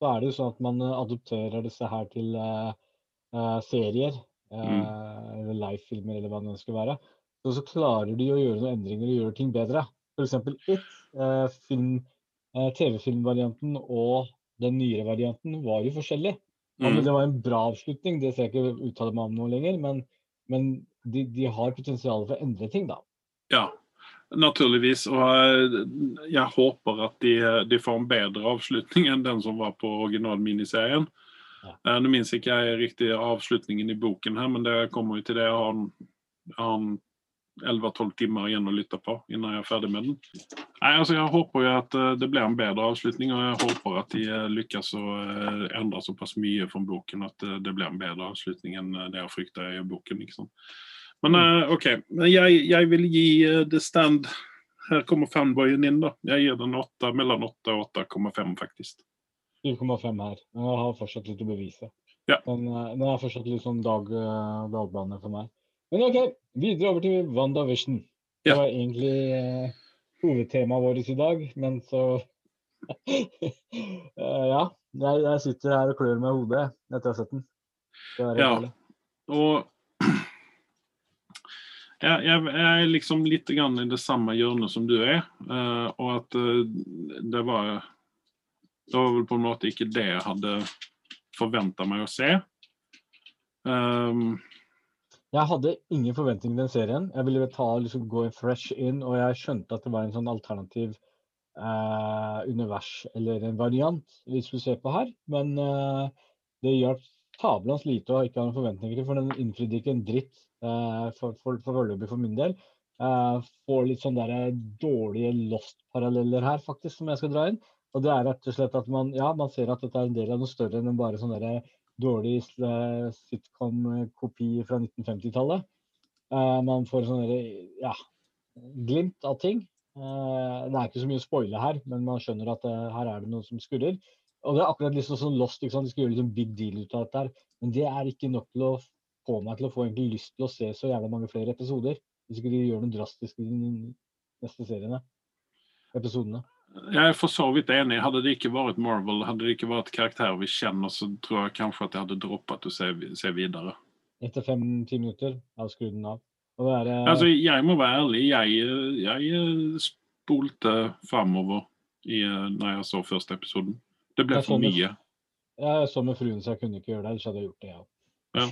Speaker 2: så er det jo sånn at man adopterer disse her til eh, serier. Eh, Eller live-filmer, eller hva det skal være. Og så klarer de å gjøre noen endringer og gjøre ting bedre. F.eks. It, eh, eh, TV-filmvarianten og den nyere varianten var jo forskjellig.
Speaker 1: Mm.
Speaker 2: det var en bra avslutning, det skal jeg ikke uttale meg om noe lenger. Men, men de, de har potensial for å endre ting, da.
Speaker 1: Ja, naturligvis. Og eh, jeg håper at de, de får en bedre avslutning enn den som var på originalminiserien.
Speaker 2: Ja.
Speaker 1: Eh, Nå minns ikke jeg riktig avslutningen i boken her, men det kommer jo til det. Jeg har, jeg har 11-12 timer igjen å lytte på innan jeg er ferdig med den. Nei, altså Jeg håper jo at eh, det blir en bedre avslutning, og jeg håper at de eh, lykkes å endre såpass mye fra boken at det blir en bedre avslutning enn det jeg frykta i boken. liksom. Men OK. Jeg, jeg vil gi The Stand Her kommer fanboyen inn, da. Jeg gir den 8, mellom 8 og 8,5, faktisk.
Speaker 2: 7,5 her. Men jeg har fortsatt litt å bevise.
Speaker 1: Ja.
Speaker 2: Eh, den er fortsatt litt sånn dag, uh, dagbane for meg. Men OK, videre over til WandaVision. Det
Speaker 1: Ja.
Speaker 2: var egentlig eh, hovedtemaet vårt i dag, men så (laughs) Eh, Ja. Jeg, jeg sitter her og klør meg i hodet etter å ha sett den. Det
Speaker 1: Ja. Og (clears throat) jeg, jeg, er liksom litt grann i det samme hjørnet som du er. Uh, og at uh, det var Det var vel på en måte ikke det jeg hadde forventa meg å se. Um,
Speaker 2: Jeg hadde ingen forventninger til den serien. Jeg ville ta, liksom, gå fresh in, og jeg skjønte at det var en sånn alternativ eh, univers eller en variant vi skulle se på her. Men eh, det hjalp tablans lite å ikke ha noen forventninger for den innfridde ikke en dritt eh, for for- for for min del. Eh, får litt sånn der dårlige Lost-paralleller her, faktisk, som jeg skal dra inn. Og det er rett og slett at man, ja, man ser at dette er en del av noe større enn bare sånn derre dårlig eh, sitcom-kopi fra 1950-tallet. Uh, man får sånn derre, ja, glimt av ting. Uh, det er ikke så mye å spoile her, men man skjønner at uh, her er det noe som skurrer. Og det er akkurat liksom sånn Lost, ikke sant? de skal gjøre liksom big deal ut av dette her. Men det er ikke nok til å få meg til å få egentlig lyst til å se så jævla mange flere episoder. Hvis ikke de gjør noe drastisk i de neste seriene. Episodene.
Speaker 1: Jeg er for så vidt enig. Hadde det ikke vært Marvel, hadde det ikke vært karakterer vi kjenner, så tror jeg kanskje at jeg hadde droppet å se, se videre.
Speaker 2: Etter fem-ti minutter av skruden den av. Er, eh,
Speaker 1: Altså, jeg må være ærlig. Jeg, jeg eh, spolte framover i, eh, når jeg så første episoden. Det ble for mye.
Speaker 2: jeg så med fruen, så jeg kunne ikke gjøre det. Ellers hadde jeg gjort det, jeg ja.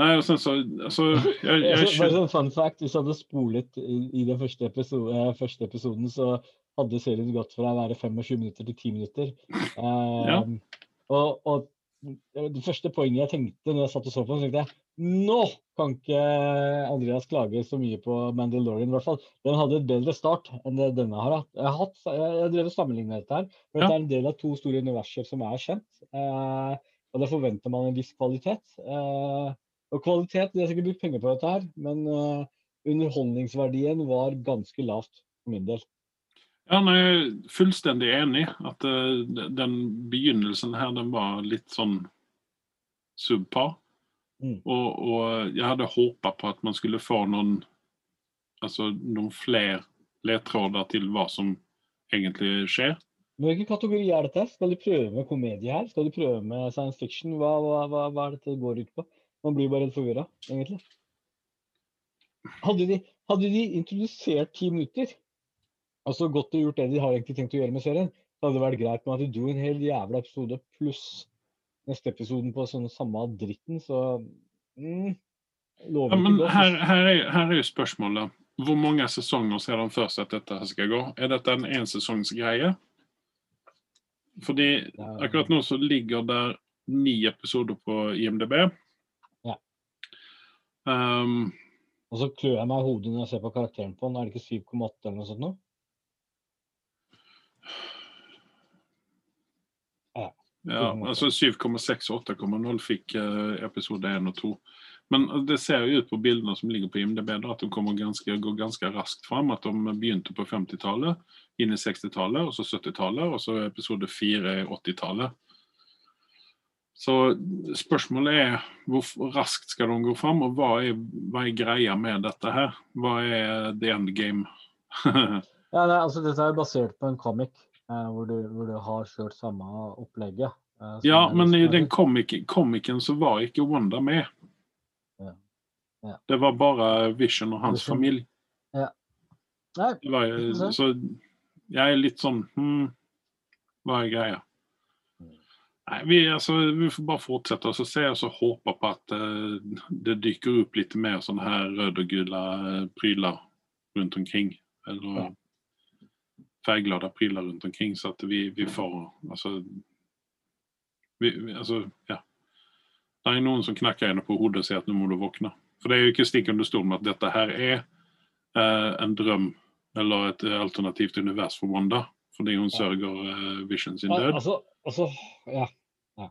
Speaker 1: Nei, og sen så Altså, jeg, (laughs) jeg,
Speaker 2: jeg... bare sånn fun fact, Hvis jeg hadde spolet i, i den første, episode, første episoden, så hadde serien gått fra å være 25 minutter til 10 minutter. Eh,
Speaker 1: Ja.
Speaker 2: og, og det første poenget jeg tenkte når jeg satt og så på så tenkte jeg nå kan ikke Andreas klage så mye på Mandalorian. i hvert fall. Den hadde et bedre start enn det denne har hatt. Jeg har hatt, jeg, drev og sammenlignet dette her. for
Speaker 1: Ja.
Speaker 2: Dette er en del av to store universer som er kjent. Eh, og da forventer man en viss kvalitet. Eh, og kvalitet, de har sikkert brukt penger på dette her, men eh, underholdningsverdien var ganske lavt for min del.
Speaker 1: Ja, nei, jeg er fullstendig enig at uh, den begynnelsen her, den var litt sånn subpar.
Speaker 2: Mm.
Speaker 1: Og, og jeg hadde håpa på at man skulle få noen Altså noen flere ledtråder til hva som egentlig skjer.
Speaker 2: Men hvilken kategori er dette? Skal de prøve med komedie her? Skal de prøve med science fiction? Hva, hva, hva, hva er dette går ut på? Man blir bare forvirra, egentlig. Hadde de, hadde de introdusert ti minutter, altså godt og gjort det de har egentlig tenkt å gjøre med serien, så hadde det vært greit med at de dro en hel jævla episode pluss neste episoden på sånn samme dritten, så mm, Lover
Speaker 1: Ja,
Speaker 2: ikke
Speaker 1: men
Speaker 2: godt.
Speaker 1: her, her, er, her er jo spørsmålet. Hvor mange sesonger ser de først at dette skal gå? Er dette en ensesongsgreie? Fordi akkurat nå så ligger der ni episoder på IMDb.
Speaker 2: Ja.
Speaker 1: Um,
Speaker 2: Og så klør jeg meg i hodet når jeg ser på karakteren på den. Er det ikke 7,8 eller noe sånt nå?
Speaker 1: Ja,
Speaker 2: 7,8.
Speaker 1: altså 7,6 og 8,0 fikk eh, episode 1 og 2. Men det ser jo ut på bildene som ligger på IMDb da, at de kommer ganske, går ganske raskt fram. At de begynte på 50-tallet, inn i 60-tallet, og så 70-tallet, og så episode 4 i 80-tallet. Så spørsmålet er hvor raskt skal de gå fram, og hva er, hva er greia med dette her? Hva er the end game? (laughs)
Speaker 2: Ja, nei, altså Dette er jo basert på en comic eh, hvor, du, hvor du har kjørt samme opplegget. eh,
Speaker 1: ja, men i den
Speaker 2: komikken,
Speaker 1: komik så var ikke Wanda med.
Speaker 2: Ja. Ja.
Speaker 1: Det var bare Vision og hans
Speaker 2: Vision.
Speaker 1: familie.
Speaker 2: Nei,
Speaker 1: Det var,
Speaker 2: se.
Speaker 1: så jeg er litt sånn hmm, Hva er greia?
Speaker 2: Mm.
Speaker 1: Nei, vi, altså, vi får bare fortsette å se og så håpe på at uh, det dyker opp litt mer sånne her røde og gule eh, pryler rundt omkring. Eller
Speaker 2: Ja.
Speaker 1: Färgglada prylar rundt omkring så at vi, vi får altså, vi, alltså, ja. Det er noen som knakker henne på hodet og säger at nå må du våkne. For det er jo ikke stick under stol med at dette her er eh, en drøm eller et alternativt univers for Wanda. Fordi hun sørger eh, Vision sin død.
Speaker 2: Altså, altså ja. ja.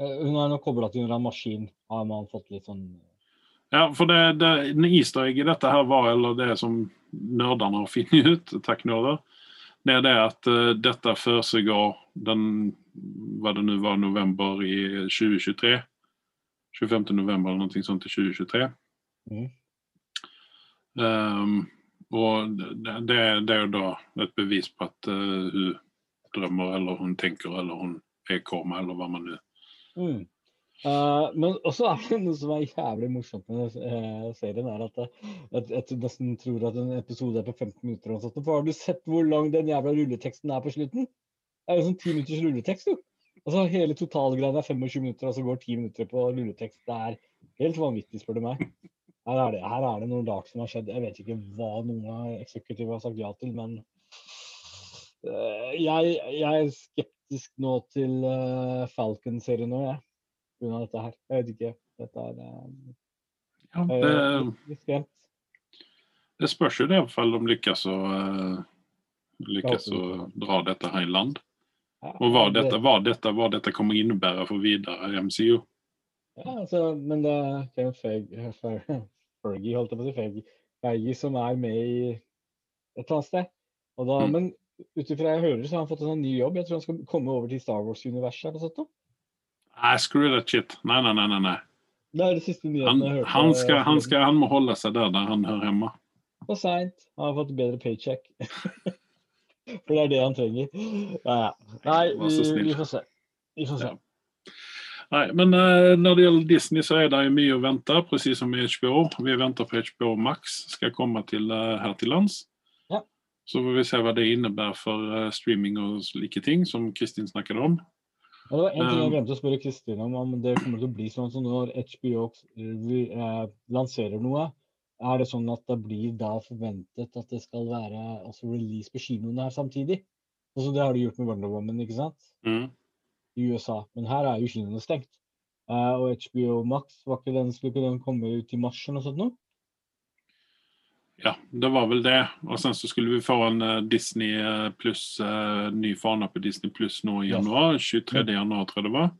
Speaker 2: Eh, Hun er nå kobla til en maskin, har man fått litt sånn
Speaker 1: Ja, for det, det easter egg i dette her var, eller det som nerdene har (laughs) funnet ut, takk nerder, det er det at eh, dette førsiggår den hva det nå var, november i 2023. 25. november eller noe sånt i 2023.
Speaker 2: Mm.
Speaker 1: Um, og det, det, det er jo da et bevis på at uh, hun drømmer, eller hun tenker, eller hun er koma, eller hva man nå
Speaker 2: Mm. Eh, men også er det noe som er jævlig morsomt med uh, serien, er at jeg, jeg at nesten tror at en episode er på 15 minutter. Og sånt, for har du sett hvor lang den jævla rulleteksten er på slutten? Det er jo sånn 10 minutters rulletekst, jo. Altså Hele totalgreia er 25 minutter, og så går 10 minutter på rulletekst. Det er helt vanvittig, spør du meg. Her er, det, her er det noe rart som har skjedd. Jeg vet ikke hva noen av eksekutive har sagt ja til, men uh, jeg, jeg er skeptisk nå til uh, Falcon-serien nå, jeg. Pga. dette her. Jeg vet ikke. Dette er eh,
Speaker 1: ja, det,
Speaker 2: litt skremt.
Speaker 1: det spørs jo det, i hvert fall de lykkes å eh, lykkes å dra dette her i land. Og hva dette, hva dette, hva dette kommer innebære for videre MCU.
Speaker 2: Ja, altså, men det er Kevin Fergie, holdt jeg på å si, Fergie, som er med i et eller annet sted. Da,
Speaker 1: Mm.
Speaker 2: Men ut ifra jeg hører, så har han fått en sånn ny jobb. Jeg tror han skal komme over til Star Wars-universet eller sånt.
Speaker 1: Nei, screw that shit. Nei, nei, nei. nei.
Speaker 2: Det er det siste nyheten
Speaker 1: Han,
Speaker 2: jeg hørte.
Speaker 1: han, skal, han, skal, han må holde seg der der han hører hjemme.
Speaker 2: For seint. Han har fått bedre paycheck. (laughs) For det er det han trenger. Nei, vi, vi får se. Vi får se.
Speaker 1: Nei, men uh, når det gjelder Disney, så er det mye å vente, presis som i HBO. Vi venter på HBO Max skal komme til, uh, her til lands.
Speaker 2: Ja.
Speaker 1: Så får vi se hva det innebærer for uh, streaming og slike ting, som Kristin snakket om.
Speaker 2: Det var en ting jeg glemte å spørre Kristin om, om det kommer til å bli sånn som når HBO eh, lanserer noe. Er det sånn at det blir da forventet at det skal være også release på kinoene her samtidig? Altså Det har de gjort med Wonder Woman, ikke sant?
Speaker 1: Mm.
Speaker 2: I USA. Men her er jo kinoene stengt. Eh, og HBO Max, var ikke den, skulle ikke den komme ut i mars eller noe sånt nå?
Speaker 1: Ja, det var vel det. Og sen så skulle vi få en eh, Disney eh, plus, eh, ny fana på Disney plus nå i januar. 23 januar tror jeg det var.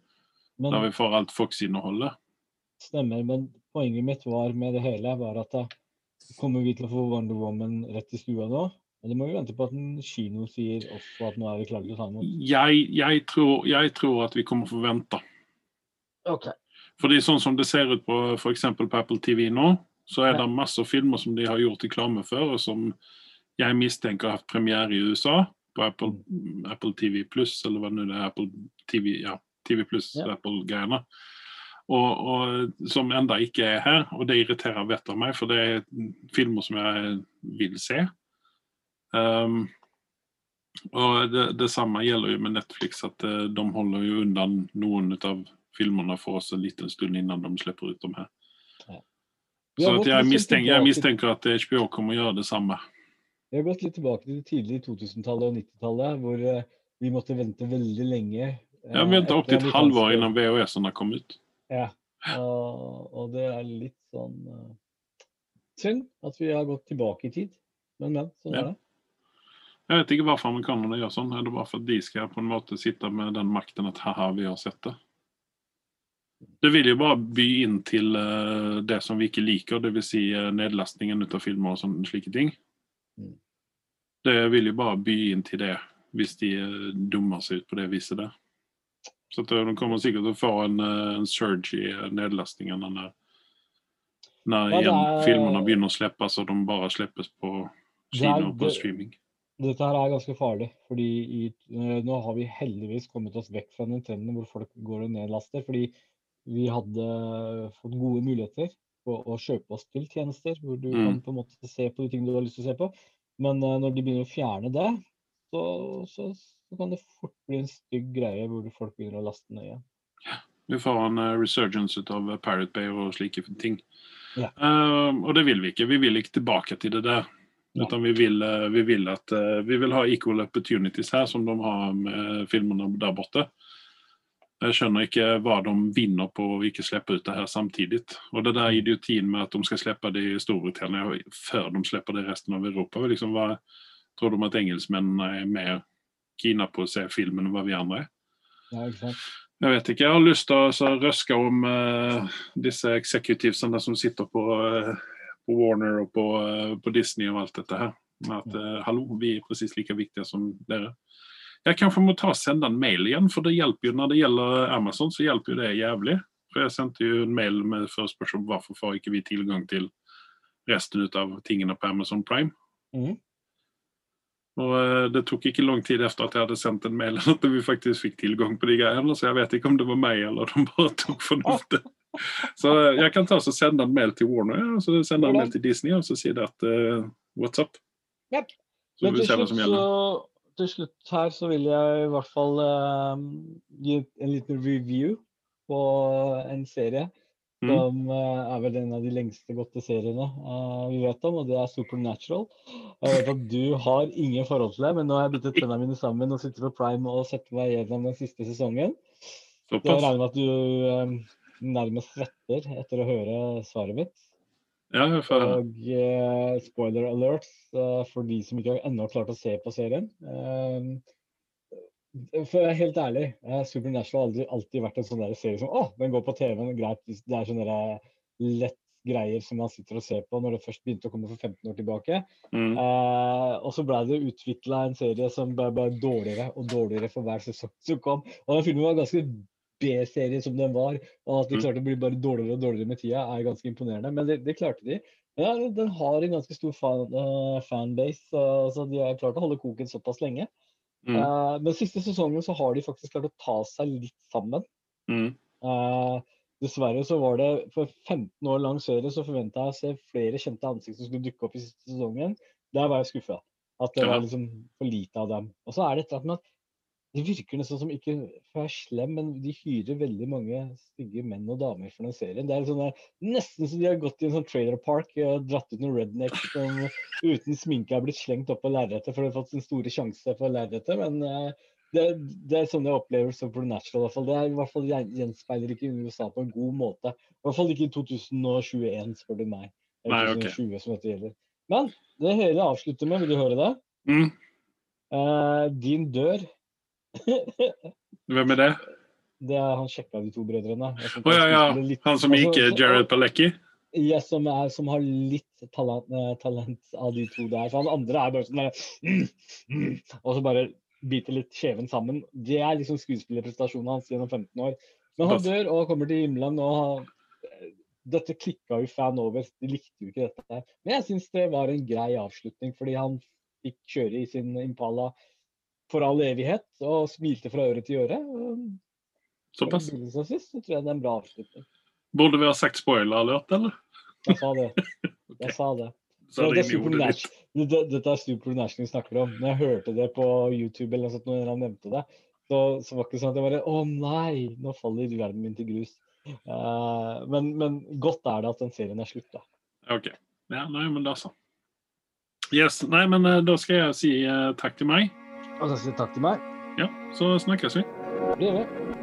Speaker 2: Men,
Speaker 1: Der vi får alt Fox-innholdet.
Speaker 2: Stemmer. Men poenget mitt var med det hele var at da kommer vi til å få Wonder Woman rett i stua nå? Eller må vi vente på at en kino sier også at nå er vi klare til å ta imot?
Speaker 1: Jeg, jeg, tror, jeg tror at vi kommer å få vente.
Speaker 2: Okay.
Speaker 1: Fordi sånn som det ser ut på f.eks. på Apple TV nå, så er det masse filmer som de har gjort reklame for, og som jeg mistenker har hatt premiere i USA på Apple, Apple TV Pluss, eller hva det er. Apple TV, ja, TV Pluss,
Speaker 2: Ja.
Speaker 1: Apple-greiene. Og, og som enda ikke er her, og det irriterer vettet av meg, for det er filmer som jeg vil se. Um, og det, det samme gjelder jo med Netflix, at eh, de holder jo undan noen av filmene for oss en liten stund innan de slipper ut dem her. Så jeg, mistenker, jeg mistenker at HBO kommer å gjøre det samme.
Speaker 2: Vi har gått litt tilbake til det tidlige 2000-tallet og 90-tallet, hvor eh, vi måtte vente veldig lenge. Ja,
Speaker 1: vi venta opp til et halvår innan VHS-ene kom ut.
Speaker 2: Ja, og, og det er litt sånn uh, synd at vi har gått tilbake i tid. Men, men. Sånn
Speaker 1: Ja.
Speaker 2: er det.
Speaker 1: Jeg vet ikke hvorfor amerikanerne gjør sånn. Er det bare for at de skal på en måte sitte med den makten at haha, vi har sett det? Det vil jo bare by inn til eh, det som vi ikke liker, dvs. Si, uh, nedlastningen ut av filmer og sånne slike ting.
Speaker 2: Mm.
Speaker 1: Det vil jo bare by inn til det, hvis de eh, dummer seg ut på det viset der. Så eh, de kommer sikkert til å få en, eh, en surge i eh, nedlastningene når, når
Speaker 2: Ja, er-
Speaker 1: filmene begynner å slippes, og de bare slippes på kino og på
Speaker 2: det-
Speaker 1: streaming.
Speaker 2: Dette her er ganske farlig, fordi i, eh, nå har vi heldigvis kommet oss vekk fra den trenden hvor folk går og nedlaster. Fordi vi hadde fått gode muligheter på å kjøpe oss til tjenester hvor du
Speaker 1: Mm.
Speaker 2: kan på en måte se på de tingene du har lyst til å se på. Men uh, når de begynner å fjerne det, så, så, så kan det fort bli en stygg greie hvor folk begynner å laste ned igjen.
Speaker 1: Vi får en uh, resurgence ut av eh, Pirate Bay og slike ting.
Speaker 2: Ja.
Speaker 1: Uh, og det vil vi ikke. Vi vil ikke tilbake til det der.
Speaker 2: Ja.
Speaker 1: Vi vil, vi vil at vi vil ha equal opportunities her, som de har med filmene der borte. Jeg skjønner ikke hva de vinner på å ikke slippe ut det her samtidig. Og det der idiotien med at de skal slippe det i Storbritannia før de slipper det i resten av Europa. Liksom, hva, tror de at engelskmennene er mer kina på å se filmen enn hva vi andre er?
Speaker 2: Ja?
Speaker 1: Jeg vet ikke. Jeg har lyst til å røske om uh, disse executivesene som sitter på, uh, på Warner og på, uh, på Disney og alt dette her. At hallo, vi er presis like viktige som dere. Jeg kanskje må ta og sende en mail igjen, for det hjelper jo når det gjelder Amazon, så hjelper jo det jævlig. For jeg sendte jo en mail med forespørsel om hvorfor får ikke vi tilgang til resten ut av tingene på Amazon Prime.
Speaker 2: Mm.
Speaker 1: Og eh, det tok ikke lang tid etter at jeg hadde sendt en mail (laughs) at vi faktisk fikk tilgang på de greiene, så jeg vet ikke om det var meg eller de bare tok fornuftet. Så eh, jeg kan ta og sende en mail til Warner, og så sende en mail til Disney og så si det at uh, what's up?
Speaker 2: Yep.
Speaker 1: Så
Speaker 2: Men til slutt,
Speaker 1: som
Speaker 2: så. Til slutt her så vil jeg i hvert fall uh, gi en liten review på en serie
Speaker 1: Mm.
Speaker 2: som uh, er vel en av de lengste gåtte seriene uh, vi vet om, og det er Supernatural. Jeg vet at du har ingen forhold til det, men nå har jeg byttet tennene mine sammen og sitter på Prime og setter meg gjennom den siste sesongen. Jeg
Speaker 1: Såpass?
Speaker 2: regner med at du eh, nærmest svetter etter å høre svaret mitt.
Speaker 1: Ja.
Speaker 2: Og uh, spoiler alerts uh, for de som ikke ennå har klart å se på serien. Uh, for å være helt ærlig, Supernatural har aldri, alltid vært en sånn der serie som Å, den går på TV-en, greit. Det er sånne lett greier som man sitter og ser på når det først begynte å komme for 15 år tilbake.
Speaker 1: Mm.
Speaker 2: Og så ble det utvikla en serie som ble ble dårligere og dårligere for hver sesong som kom. Og den filmen var ganske B-serie som den var, og at de
Speaker 1: Mm.
Speaker 2: klarte å bli bare dårligere og dårligere med tida, er ganske imponerende. Men det, det klarte de. Ja, den- har en ganske stor fan, uh, fanbase, uh, så de har klart å holde koken såpass lenge.
Speaker 1: Mm.
Speaker 2: Uh, men siste sesongen så har de faktisk klart å ta seg litt sammen.
Speaker 1: Mm.
Speaker 2: Eh, dessverre så var det for 15 år lang serie så forventa jeg å se flere kjente ansikter som skulle dukke opp i siste sesongen. Der var jeg skuffa. At det var liksom for lite av dem. Og så er det et eller annet med at det virker nesten som ikke for å være slem, men de hyrer veldig mange stygge menn og damer for den serien. Det er sånn der, nesten som de har gått i en sånn trailer park og dratt ut noen rednecks som uten sminke har blitt slengt opp på lerretet for å ha fått sin store sjanse på lerretet. Men eh, det, det er sånn jeg opplever Natural. i hvert fall. Det er i hvert fall gjenspeiler ikke USA på en god måte. I hvert fall ikke i 2021, spør du meg. Eller
Speaker 1: ok.
Speaker 2: 2020, som dette gjelder. Men det hele avslutter med, vil du høre det?
Speaker 1: Mm.
Speaker 2: Uh, din dør.
Speaker 1: Hvem er det?
Speaker 2: Det er han sjekka de to brødrene. Synes
Speaker 1: ja, ja.
Speaker 2: litt-
Speaker 1: Han som gikk
Speaker 2: altså,
Speaker 1: Jared Palecki?
Speaker 2: Ja, som, er, som har litt talent, eh, talent av de to der. For han andre er bare sånn der, mm, mm, Og så bare biter litt kjeven sammen. Det er liksom skuespillerprestasjonen hans gjennom 15 år. Men han dør og kommer til himmelen, og dette klikka jo fan over. De likte jo ikke dette. Men jeg syns det var en grei avslutning, fordi han fikk kjøre i sin Impala for all evighet og smilte fra øre til øre.
Speaker 1: Såpass.
Speaker 2: så tror jeg det er en bra avslutning.
Speaker 1: Burde vi ha sagt spoiler alert, eller?
Speaker 2: Jeg sa det. (laughs) Jeg sa det.
Speaker 1: Så det
Speaker 2: er Dette er Supernatural vi snakker om. Når jeg hørte det på YouTube, eller noe sånt, når han nevnte det, så, så var det ikke sånn at jeg bare Å nei, nå faller verden min til grus. Uh, men, men godt er det at den serien er slutt, da.
Speaker 1: Ok. Ja, nei, men da så. Yes, nei, men eh, da skal jeg si uh, takk til meg.
Speaker 2: Og så sier takk til meg.
Speaker 1: Ja, så snakkes vi.
Speaker 2: Det gjør vi.